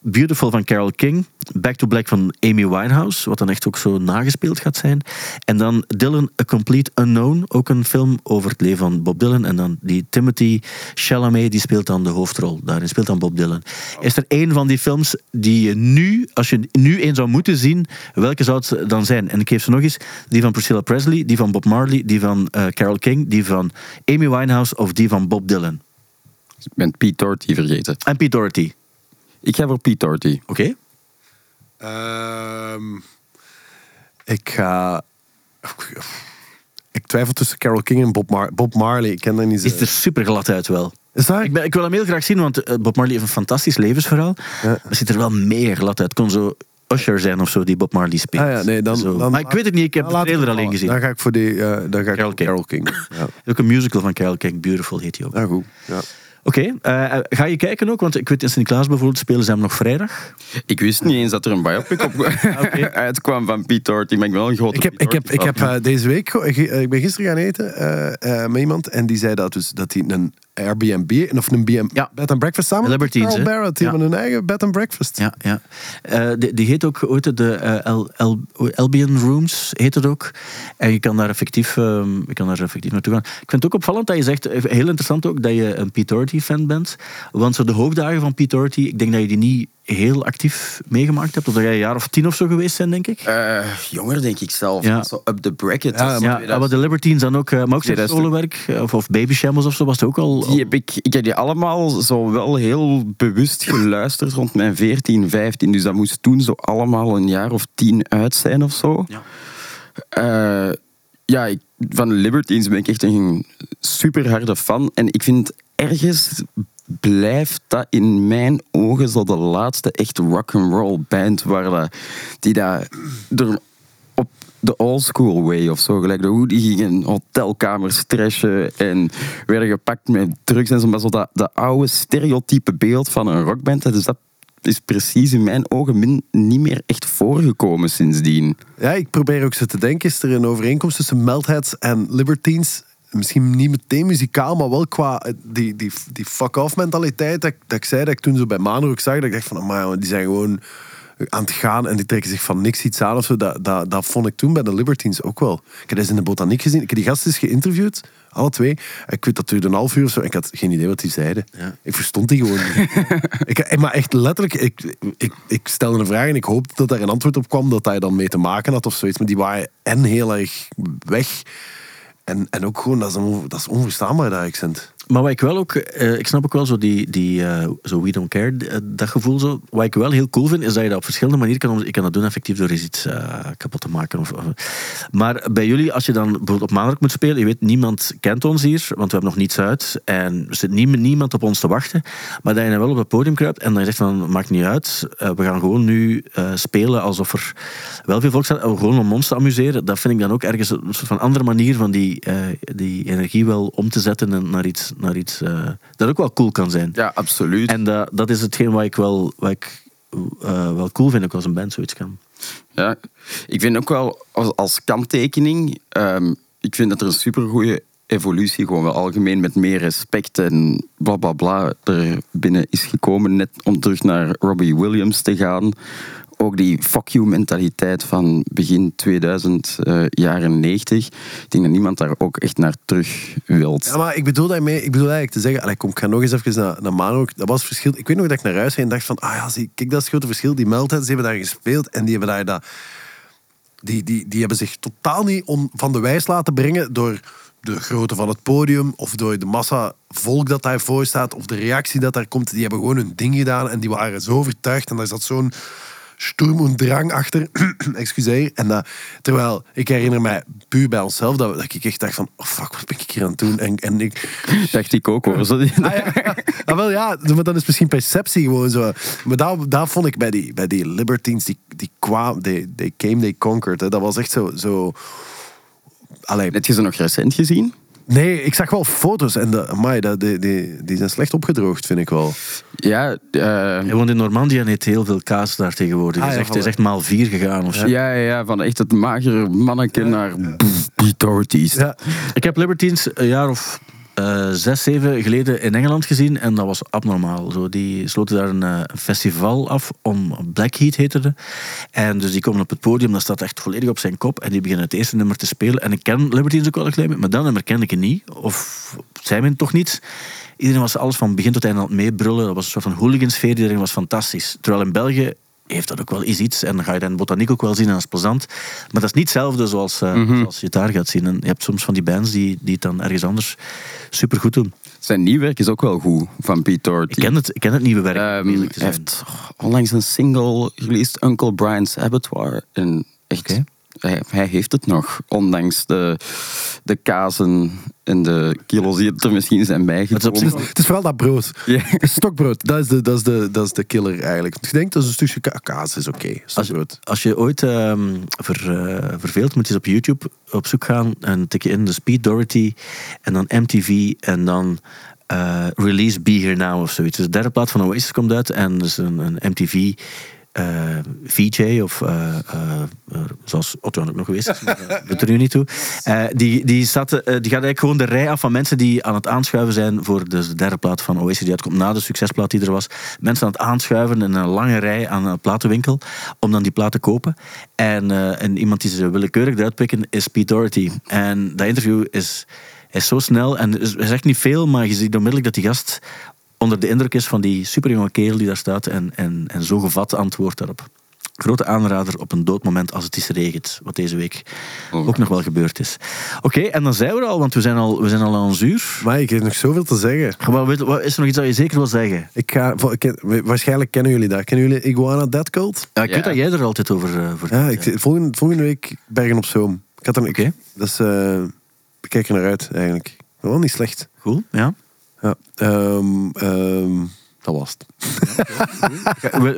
Beautiful van Carole King. Back to Black van Amy Winehouse, wat dan echt ook zo nagespeeld gaat zijn. En dan Dylan, A Complete Unknown, ook een film over het leven van Bob Dylan. En dan die Timothy Chalamet, die speelt dan de hoofdrol. Daarin speelt dan Bob Dylan. Is er één van die films die je nu, als je nu één zou moeten zien, welke zou het dan zijn? En ik geef ze nog eens. Die van Priscilla Presley, die van Bob Marley, die van eh Carole King, die van Amy Winehouse of die van Bob Dylan. Ik ben Pete Doherty vergeten. En Pete Doherty. Ik ga voor Pete Doherty. Oké? Ehm, ik ga... Ik twijfel tussen Carole King en Bob, Mar Bob Marley. Ik ken dat niet zo. Ziet er super glad uit wel. Is dat? Ik, ben, ik wil hem heel graag zien, want eh, Bob Marley heeft een fantastisch levensverhaal. Ja. Maar ziet er wel mega glad uit. Het kon zo Usher zijn of zo, die Bob Marley speelt. Ah ja, nee, dan, Zo. dan, maar ik weet het niet, ik heb dan de trailer het alleen vallen. gezien. Dan ga ik voor die... eh, dan ga ik Carole voor King. Ja, *laughs* Ook een musical van Carole King, Beautiful heet die ook. ja goed. Ja. Oké, eh, ga je kijken ook? Want ik weet in Sint-Niklaas bijvoorbeeld spelen ze hem nog vrijdag. Ik wist niet eens dat er een biopic op *laughs* *laughs* uitkwam van Pete Doherty, maar ik ben wel een grote Ik heb, ik heb, ik heb eh, deze week... eh, ik ben gisteren gaan eten eh, eh, met iemand en die zei dat, dus, dat hij een Airbnb of een BM, Ja. bed and breakfast samen Libertines, Carl? Barrett, die Ja. hebben hun eigen bed and breakfast. Ja, ja. Eh, die, die heet ook, ooit de eh, El, El, Albion Rooms, heet het ook. En je kan daar effectief, ehm, je kan daar effectief naartoe gaan. Ik vind het ook opvallend dat je zegt, eh, heel interessant ook, dat je een Pete Doherty-fan bent. Want zo de hoogdagen van Pete Doherty, ik denk dat je die niet heel actief meegemaakt hebt. Of dat jij een jaar of tien of zo geweest zijn, denk ik. Eh, jonger denk ik zelf. Ja. Zo up the bracket. Ja, ja, 2000 maar de Libertines dan ook, eh, maar ook zijn 2000. solowerk, of, of Baby Shambles of zo, was het ook al... Die heb ik, ik heb die allemaal zo wel heel bewust geluisterd rond mijn 14, 15. Dus dat moest toen zo allemaal een jaar of tien uit zijn of zo. Ja. Eh, ja, ik, van Libertines ben ik echt een super harde fan. En ik vind ergens blijft dat in mijn ogen zo de laatste echt rock'n'roll band waar dat, die dat er de old school way of zo, gelijk de hoe die gingen hotelkamers trashen en werden gepakt met drugs en zo, maar zo dat, dat oude stereotype beeld van een rockband, dus dat is precies in mijn ogen niet meer echt voorgekomen sindsdien. Ja, ik probeer ook zo te denken. Is er een overeenkomst tussen Meltheads en Libertines? Misschien niet meteen muzikaal, maar wel qua eh, die, die, die fuck-off mentaliteit. Dat, ik- zei dat ik toen zo bij Manu ook zag. Dat ik dacht van, amai, die zijn gewoon aan het gaan en die trekken zich van niks iets aan of zo. Dat, dat, dat vond ik toen bij de Libertines ook wel. Ik heb eens in de botaniek gezien. Ik heb die gasten eens geïnterviewd, alle twee. Ik weet dat duurde een half uur of zo. en Ik had geen idee wat die zeiden. Ik verstond die gewoon niet. *laughs* ik, maar echt letterlijk, ik, ik, ik stelde een vraag en ik hoopte dat daar een antwoord op kwam dat hij dan mee te maken had of zoiets. Maar die waren en heel erg weg. En, en ook gewoon, dat is, dat is onverstaanbaar, dat accent. Maar wat ik wel ook, eh, ik snap ook wel zo die, die eh, zo we don't care, eh, dat gevoel zo. Wat ik wel heel cool vind, is dat je dat op verschillende manieren kan, je kan dat doen effectief door eens iets kapot te maken. Of, maar bij jullie, als je dan bijvoorbeeld op maandag moet spelen, je weet, niemand kent ons hier, want we hebben nog niets uit en er zit nie- niemand op ons te wachten. Maar dat je dan wel op het podium kruipt en dan zegt van, maakt niet uit, we gaan gewoon nu spelen alsof er wel veel volk staat, gewoon om ons te amuseren. Dat vind ik dan ook ergens een soort van andere manier van die, die energie wel om te zetten en naar iets, naar iets eh, dat ook wel cool kan zijn. Ja, absoluut. En dat, dat is hetgeen wat ik wel wat ik eh, wel cool vinden ook als een band zoiets kan. Ja, ik vind ook wel als, als kanttekening, ehm, ik vind dat er een supergoeie evolutie gewoon wel algemeen met meer respect en bla bla bla er binnen is gekomen. Net om terug naar Robbie Williams te gaan. Ook die fuck you mentaliteit van begin 2000, eh, jaren 90. Ik denk dat niemand daar ook echt naar terug wilt. Ja, maar ik bedoel daarmee, ik bedoel eigenlijk te zeggen, allee, kom, ik ga nog eens even naar, naar. Dat was verschil. Ik weet nog dat ik naar huis ging en dacht van, ah ja, zie, kijk, dat is het grote verschil. Die Meltheads die hebben daar gespeeld en die hebben daar dat... Die, die, die hebben zich totaal niet van de wijs laten brengen door de grootte van het podium of door de massa volk dat daarvoor staat of de reactie dat daar komt. Die hebben gewoon hun ding gedaan en die waren zo overtuigd en daar zat zo'n sturm en drang achter. *clears throat* Excuseer. En dat, terwijl ik herinner mij puur bij onszelf dat, dat ik echt dacht van, oh fuck, wat ben ik hier aan het doen? En, en ik, Dacht ik ook hoor. *laughs* Ah, ja. *laughs* Ah, wel ja, maar dat is misschien perceptie gewoon zo. Maar dat, dat vond ik bij die, bij die Libertines, die, die kwamen, they, they came, they conquered. Hè. Dat was echt zo... zo Allee, Heb je ze nog recent gezien? Nee, ik zag wel foto's en de, amai, dat, die, die, die zijn slecht opgedroogd, vind ik wel. Ja, Hij woont in Normandië en eet heel veel kaas daar tegenwoordig. Ah, hij, is ja, echt, hij is echt maal vier gegaan of zo. ja, ja, ja, van echt het magere manneke naar Doherty's. Ja. Ik heb Libertines een jaar of eh, zes, zeven geleden in Engeland gezien en dat was abnormaal. Zo, die sloten daar een eh, festival af om Blackheath heette het. En dus die komen op het podium, dat staat echt volledig op zijn kop en die beginnen het eerste nummer te spelen. En ik ken Libertines ook wel maar dat nummer kende ik niet. Of zij men toch niet. Iedereen was alles van begin tot einde aan het meebrullen. Dat was een soort van hooligansfeer, iedereen was fantastisch. Terwijl in België heeft dat ook wel eens iets. En dan ga je dan botaniek ook wel zien en dat is plezant. Maar dat is niet hetzelfde zoals, eh, zoals je het daar gaat zien. En je hebt soms van die bands die, die het dan ergens anders super goed doen. Zijn nieuw werk is ook wel goed, van Pete Doherty. Ik ken het, ik ken het nieuwe werk. Ehm, hij heeft onlangs een single released, Uncle Brian's Abattoir. En echt. Hij, hij heeft het nog, ondanks de, de kazen en de kilo's die er misschien zijn Het bijgekomen. zich- Het is vooral dat brood. Ja. Stokbrood, dat is de, dat is de, dat is de killer eigenlijk. Je denkt, dat is een stukje ka- kaas, is oké. Stokbrood. Als je ooit ehm, ver, eh, verveelt, moet je eens op YouTube op zoek gaan en tik je in de Speed Doherty en dan MTV en dan eh, Release Be Here Now of zoiets. Dus de derde plaat van Oasis komt uit en dus een, een MTV eh, VJ of eh, eh, zoals Otto ook nog geweest is, maar uh, doet er nu niet toe. Die, die, eh, die gaat eigenlijk gewoon de rij af van mensen die aan het aanschuiven zijn voor de derde plaat van Oasis die uitkomt na de succesplaat die er was. Mensen aan het aanschuiven in een lange rij aan een platenwinkel om dan die plaat te kopen. En, en iemand die ze willekeurig eruit pikken is Pete Doherty. En dat interview is, is zo snel en is- zegt niet veel, maar je ziet onmiddellijk dat die gast onder de indruk is van die superjonge kerel die daar staat en, en, en zo gevat antwoordt daarop. Grote aanrader op een doodmoment als het is regent, wat deze week ook nog wel gebeurd is. Oké, en dan zijn we er al, want we zijn al, we zijn al aan ons uur. Maar ik heb nog zoveel te zeggen. Maar weet- wat- is er nog iets dat je zeker wil zeggen? Ik ga, waarschijnlijk kennen jullie dat. Kennen jullie Iguana Dead Cult? Ja, ik Ja. weet dat jij er altijd over uh, Ja, ik, volgende, volgende week Bergen op Zoom. Ik had er, Oké. dat is, eh, ik kijk er naar uit eigenlijk. Wel niet slecht. Cool, ja. Ja. Ehm, ehm, dat was het.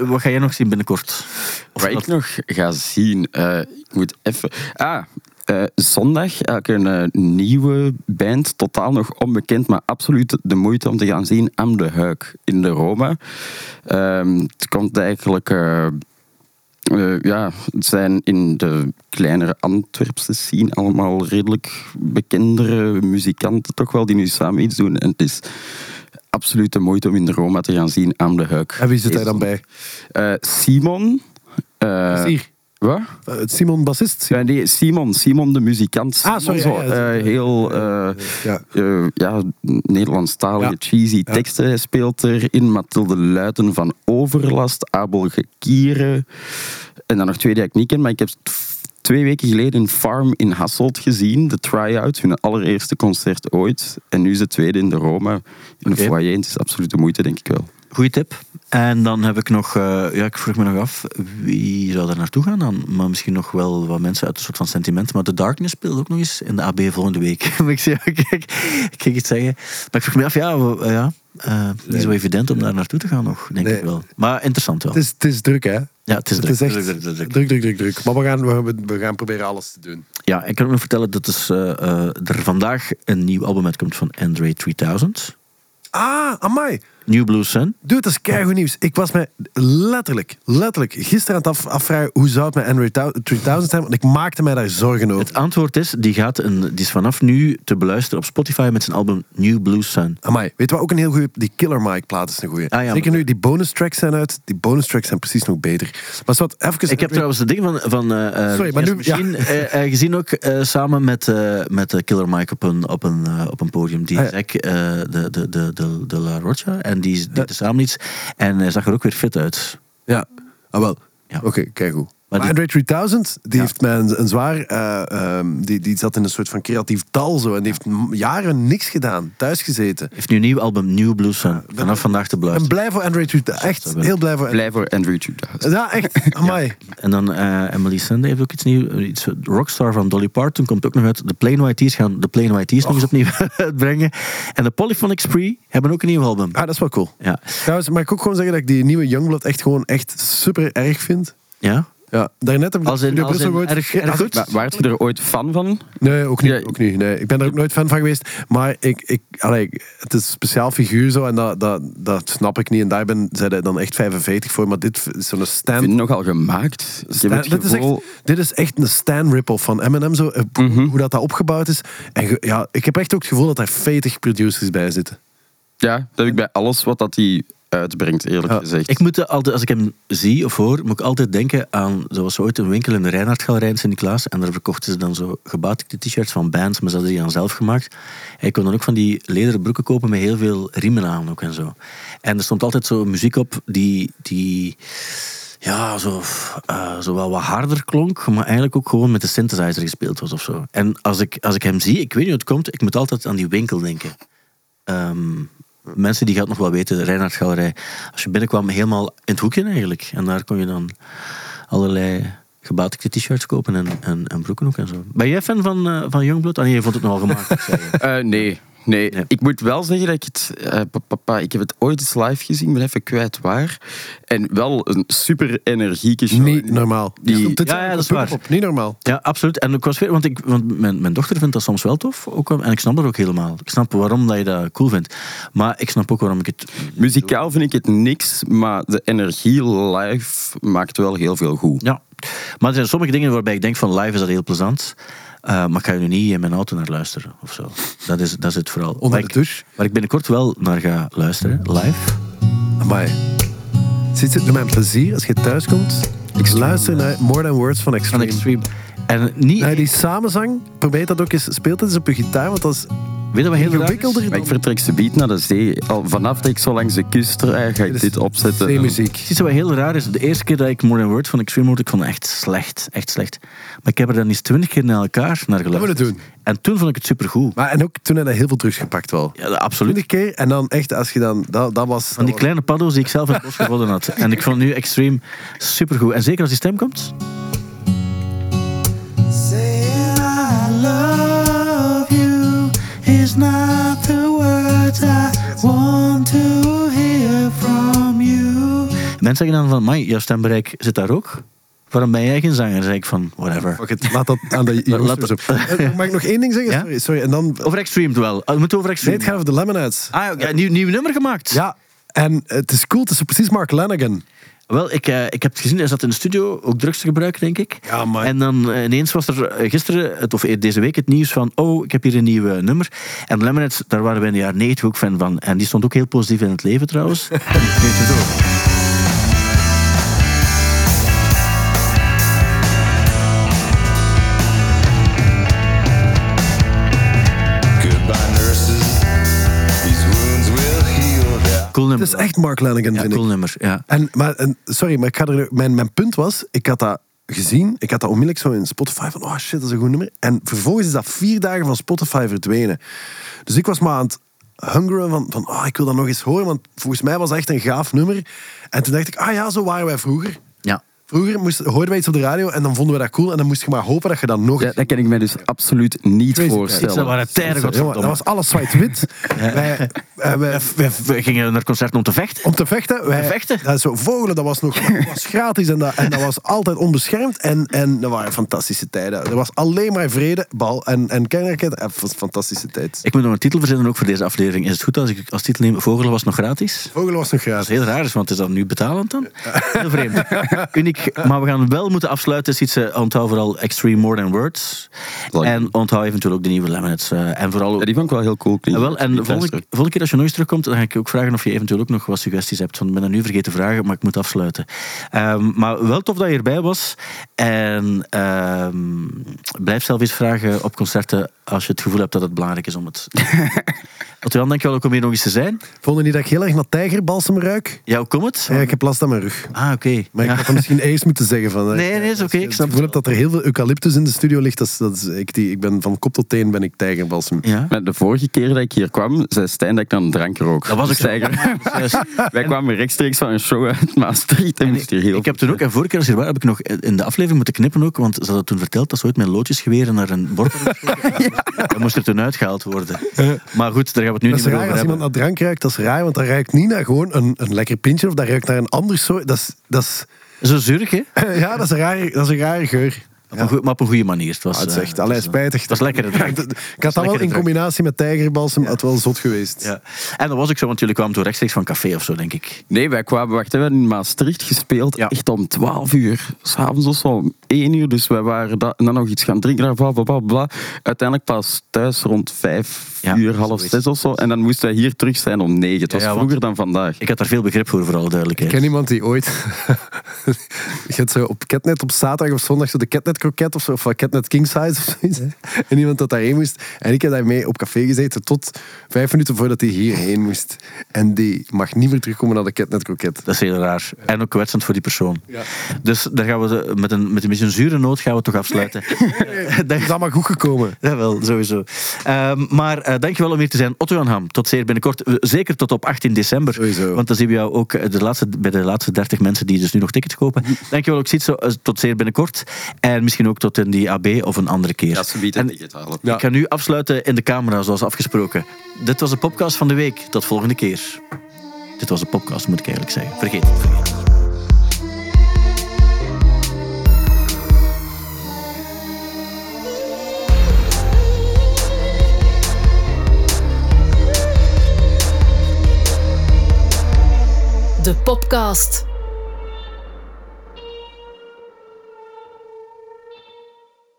Wat ga jij nog zien binnenkort? Of Wat wat- ik nog ga zien, eh, ik moet even... Ah, eh, zondag heb ik een eh, nieuwe band, totaal nog onbekend, maar absoluut de moeite om te gaan zien, Am de Huik in de Roma. Ehm, het komt eigenlijk... eh, ja, het zijn in de kleinere Antwerpse scene allemaal redelijk bekendere muzikanten toch wel, die nu samen iets doen. En het is absoluut de moeite om in de Roma te gaan zien, Am de Huik. En wie zit daar dan bij? Eh, Simon. hier. Wat? Eh, Simon bassist. Ja, nee, Simon, Simon de muzikant. Ah, sorry, Zo, ja, ja, heel eh, Ja. ja, Nederlandstalige cheesy teksten. Hij speelt erin Mathilde Luiten van Overlast, Abel Gekieren. En dan nog twee die ik niet ken, maar ik heb twee weken geleden een Farm in Hasselt gezien. De try-out, hun allereerste concert ooit. En nu is het tweede in de Roma, in de foyer. Het is absoluut de moeite, denk ik wel. Goeie tip. En dan heb ik nog, eh, ja, ik vroeg me nog af, wie zou er naartoe gaan dan? Maar misschien nog wel wat mensen uit een soort van sentiment. Maar The Darkness speelt ook nog eens in de AB volgende week. *laughs* Maar ik zei, ja, kijk, ik ging iets zeggen. Maar ik vroeg me af, ja, we- ja eh, niet zo evident om daar naartoe te gaan nog, denk Nee. ik wel. Maar interessant wel. Het is, het is druk, hè? ja, het is, Het druk. is echt Druk, druk, druk, druk. druk, druk, druk, druk. Maar we gaan, we, we gaan proberen alles te doen. Ja, ik kan ook nog vertellen dat dus, eh, eh, er vandaag een nieuw album uitkomt van Andre 3000. Ah, amai. New Blue Sun. Dude, dat is keigoed nieuws. Ik was mij letterlijk, letterlijk gisteren aan het af- afvragen hoe zou het met Android 3000 zijn, want ik maakte mij daar zorgen over. Het antwoord is, die, gaat een, die is vanaf nu te beluisteren op Spotify met zijn album New Blue Sun. Amai, weet je wat ook een heel goede... Die Killer Mike plaat is een goede. Ah, ja, Zeker maar- nu, die bonus tracks zijn uit. Die bonus tracks zijn precies nog beter. Maar wat, even... Ik heb trouwens de ding van, van eh, eh, Sorry, maar nu- misschien eh, eh, gezien ook eh, samen met, eh, met eh, Killer Mike op een, op een, eh, op een podium. Die Ah, ja. Eh, de, de, de, de, de La Rocha. En die deden samen iets. En hij zag er ook weer fit uit. Ja, ah, wel. Ja. Oké, kijk goed. Maar, die- Android 3000, die Ja. heeft mij een, een zwaar... eh, ehm, die, die zat in een soort van creatief dal zo. En die heeft jaren niks gedaan. Thuis gezeten. Heeft nu een nieuw album New Blue Sun. Vanaf vandaag te ben beluisteren. blij voor Android 2000. Echt heel blij voor Blij voor Andrew 2000. Ja, echt. *laughs* Amai. En dan eh, Emily Sande heeft ook iets nieuws. Iets, Rockstar van Dolly Parton komt ook nog uit. De Plain White T's gaan de Plain White T's nog eens opnieuw *laughs* uitbrengen. En de Polyphonic Spree hebben ook een nieuw album. Ah, dat is wel cool. Ja. Trouwens, mag ik ook gewoon zeggen dat ik die nieuwe Youngblood echt gewoon echt super erg vind? ja? Ja, daarnet heb ik Als in- als in erg- erg goed? Maar waart je er ooit fan van? Nee, ook niet. Ook niet nee. Ik ben er ook nooit fan van geweest. Maar ik, ik, allee, het is een speciaal figuur zo en dat, dat, dat snap ik niet. En daar ben zij dan echt 45 voor. Maar dit is zo'n Ik stand. vind het nogal gemaakt. Ik Stan- dit, is echt, dit is echt een Stan rip-off van Eminem, zo, Mhm. hoe dat, dat opgebouwd is. En ge- ja, ik heb echt ook het gevoel dat daar 40 producers bij zitten. Ja, dat heb ik bij alles wat dat hij uitbrengt, eerlijk Ja, gezegd. Ik moet altijd, als ik hem zie of hoor, moet ik altijd denken aan... Er was ooit een winkel in de Reinhardtgalerij in Sint-Niklaas. En daar verkochten ze dan zo gebatikte t-shirts van bands, maar ze hadden die dan zelf gemaakt. En je kon dan ook van die lederen broeken kopen met heel veel riemen aan ook en zo. En er stond altijd zo muziek op die... die ja, zo, eh, zo wel wat harder klonk, maar eigenlijk ook gewoon met de synthesizer gespeeld was of zo. En als ik, als ik hem zie, ik weet niet hoe het komt, ik moet altijd aan die winkel denken. Ehm, mensen die gaat nog wel weten, de Reinhard Galerij. Als je binnenkwam, helemaal in het hoekje eigenlijk. En daar kon je dan allerlei gebatikte t-shirts kopen en, en, en broeken ook en zo. Ben jij fan van, eh van Youngblood? Ah nee, je vond het nogal *laughs* je. Eh, nee. Nee. Nee. ik moet wel zeggen dat ik het... eh, pa- papa, ik heb het ooit eens live gezien, ik ben even kwijt waar. En wel een super energieke show. Niet normaal. Die- Dit Ja, dat is waar. op- Niet normaal. Ja, absoluut. En ik was weer, want, ik, want mijn, mijn dochter vindt dat soms wel tof. Ook, en ik snap dat ook helemaal. Ik snap waarom dat je dat cool vindt. Maar ik snap ook waarom ik het... Muzikaal vind ik het niks, maar de energie live maakt wel heel veel goed. Ja. Maar er zijn sommige dingen waarbij ik denk van live is dat heel plezant. Eh, maar ik ga er nu niet in mijn auto naar luisteren of zo. Dat is, dat is het vooral. Onder waar, de ik, douche. waar ik binnenkort wel naar ga luisteren, live. Amai. Zit het met plezier als je thuis komt? Ik luister naar More Than Words van Van Extreme. En niet... Nee, die samenzang, probeer dat ook eens. Speelt het eens op je gitaar, want dat is weet je wat heel is? ingewikkelder dan ik vertrek ze beat naar de zee. Al vanaf dat ik zo langs de kust rijd, ga ik dit opzetten. zeemuziek. Precies wat heel raar is. De eerste keer dat ik More Than Words van Extreme hoorde, ik vond het echt slecht. Echt slecht. Maar ik heb er dan eens twintig keer naar elkaar naar geluisterd. Dat doen. En toen vond ik het supergoed. Maar en ook toen heb je heel veel drugs gepakt wel. Ja, absoluut. Twintig keer en dan echt, als je dan, dat, dat was... Van die kleine paddo's die ik zelf in het bos gevonden had. En ik vond nu Extreme supergoed. En zeker als die stem komt. Saying I love you is not the words I want to hear from you. Mensen zeggen dan van, "Amai, jouw stembereik zit daar ook. Waarom ben jij geen zanger? Dan zeg ik van, whatever. Fuck it, laat dat aan de *laughs* Laat jongens zo. *laughs* Eh, Mag ik nog één ding zeggen? Ja? Sorry, sorry. En dan... Over Extreme wel. Ah, We moeten over Nee, Extreme. het gaat over de Lemonheads. Ah, ja, nieuw, nieuw nummer gemaakt. Ja, en het is cool. Het is precies Mark Lanigan. Wel, ik, eh, ik heb het gezien, hij zat in de studio ook drugs te gebruiken, denk ik. Ja, maar- En dan eh, ineens was er eh, gisteren, het, of deze week, het nieuws van... Oh, ik heb hier een nieuw nummer. En Lemonheads, daar waren we in de jaren 90 ook fan van. En die stond ook heel positief in het leven, trouwens. *laughs* Weet Cool nummer. Het is echt Mark Lanigan, Ja, vind cool ik. nummer, ja. En, maar, en, sorry, maar ik ga er, mijn, mijn punt was, ik had dat gezien, ik had dat onmiddellijk zo in Spotify van, oh shit, dat is een goed nummer. En vervolgens is dat vier dagen van Spotify verdwenen. Dus ik was maar aan het hungeren van, van oh, ik wil dat nog eens horen, want volgens mij was dat echt een gaaf nummer. En toen dacht ik, ah ja, zo waren wij vroeger. Ja. Vroeger moest, hoorden wij iets op de radio en dan vonden we dat cool. En dan moest je maar hopen dat je dat nog... Ja, dat kan ik mij dus absoluut niet Crazy voorstellen. Dat waren tijden, Jongen, dat was alles zwart-wit. *laughs* wij, eh, wij- We, we gingen naar concerten om te vechten. om te vechten. Wij, Te vechten? Dat is zo, vogelen, dat was nog *laughs* dat was gratis en dat, en dat was altijd onbeschermd. En, en dat waren fantastische tijden. Er was alleen maar vrede, bal en, en kernraket. Het was een fantastische tijd. Ik moet nog een titel verzinnen ook voor deze aflevering. Is het goed als ik als titel neem Vogelen was nog gratis? Vogelen was nog Dat gratis. is heel raar, is, want is dat nu betalend dan? Heel vreemd. *laughs* Uniek. *laughs* Maar we gaan wel moeten afsluiten. Iets, eh, onthoud vooral Extreme More Than Words. En onthoud eventueel ook de nieuwe Lemonades. eh, en vooral Ja, die vond ik wel heel cool klinken. wel, en volgende, keer als je nog eens terugkomt, dan ga ik je ook vragen of je eventueel ook nog wat suggesties hebt. Want ik ben dat nu vergeten te vragen, maar ik moet afsluiten. Ehm, maar wel tof dat je erbij was. En ehm, blijf zelf eens vragen op concerten als je het gevoel hebt dat het belangrijk is om het... *laughs* Otto-Jan, dankjewel ook om hier nog eens te zijn. Vonden niet dat ik heel erg naar tijgerbalsem ruik? Ja, hoe komt het? Ja, ik heb last aan mijn rug. Ah, oké. Maar Ja. ik had misschien *laughs* eerst moeten zeggen. Van, Nee, nee, is oké, ik als snap het het dat er heel veel eucalyptus in de studio ligt. Dat is, dat is, ik, die, ik ben van kop tot teen ben ik tijgerbalsem. Ja. Maar de vorige keer dat ik hier kwam, zei Stijn dat ik dan drank rook. Dat was ook Dus zo. eigenlijk- *laughs* Juist. Wij kwamen rechtstreeks van een show uit Maastricht en moesten hier heel Ik heb toen ook, en vorige keer als je er was, heb ik nog in de aflevering moeten knippen ook, want ze hadden toen verteld dat ze ooit met loodjesgeweren naar een bord hadden gestoken. Dat *laughs* moest er toen uitgehaald worden. Maar goed, daar gaan we het nu Dat niet meer raar over als iemand naar drank ruikt, dat is raar, want dat ruikt niet naar gewoon een, een lekker pintje of dat ruikt naar een ander soort. Dat is, dat is, Zo zurig, hè? *laughs* ja, dat is, een rare, dat is een rare geur. Op een goe- maar op een goede manier. Het was, Ah, het is eh, echt, allee, het spijtig. Het was lekker. Ik had dat wel in drank. combinatie met tijgerbalsem, had wel zot geweest. Ja. En dat was ook zo, want jullie kwamen toen rechtstreeks van café of zo, denk ik. Nee, wij kwamen, wacht, we hebben in Maastricht gespeeld, Ja. echt om 12 uur. S'avonds of zo, om 1 uur. Dus wij waren da- en dan nog iets gaan drinken, bla, bla, bla, bla. Uiteindelijk pas thuis rond 5 Ja, uur, half zoiets. 6 of zo. En dan moesten wij hier terug zijn om 9. Het was Ja, vroeger dan vandaag. Ik had daar veel begrip voor, voor alle Ik duidelijkheid. ken iemand die ooit... *laughs* je hebt zo op Catnet op zaterdag of zondag zo de Catnet kroket of zo, of Catnet King Size of zoiets. En iemand dat daarheen moest. En ik heb daarmee op café gezeten tot vijf minuten voordat hij hierheen moest. En die mag niet meer terugkomen naar de Catnet kroket. Dat is heel raar. En ook kwetsend voor die persoon. Dus daar gaan we de- met, een, met een beetje een zure noot gaan we toch afsluiten. Dat is allemaal goed gekomen. *laughs* Jawel, sowieso. Ehm, maar eh, dankjewel om hier te zijn. Otto Jan Ham, tot zeer binnenkort. Zeker tot op 18 december. Sowieso. Want dan zien we jou ook eh, de laatste, bij de laatste 30 mensen die dus nu nog tickets kopen. *laughs* Dankjewel ook, Sietso. Eh, Tot zeer binnenkort. En misschien ook tot in die AB of een andere keer. Ja, ze biedt En het digitale. Ja. Ik ga nu afsluiten in de camera, zoals afgesproken. Dit was de podcast van de week. Tot volgende keer. Dit was de podcast, moet ik eigenlijk zeggen. Vergeet het. Vergeet het. De podcast.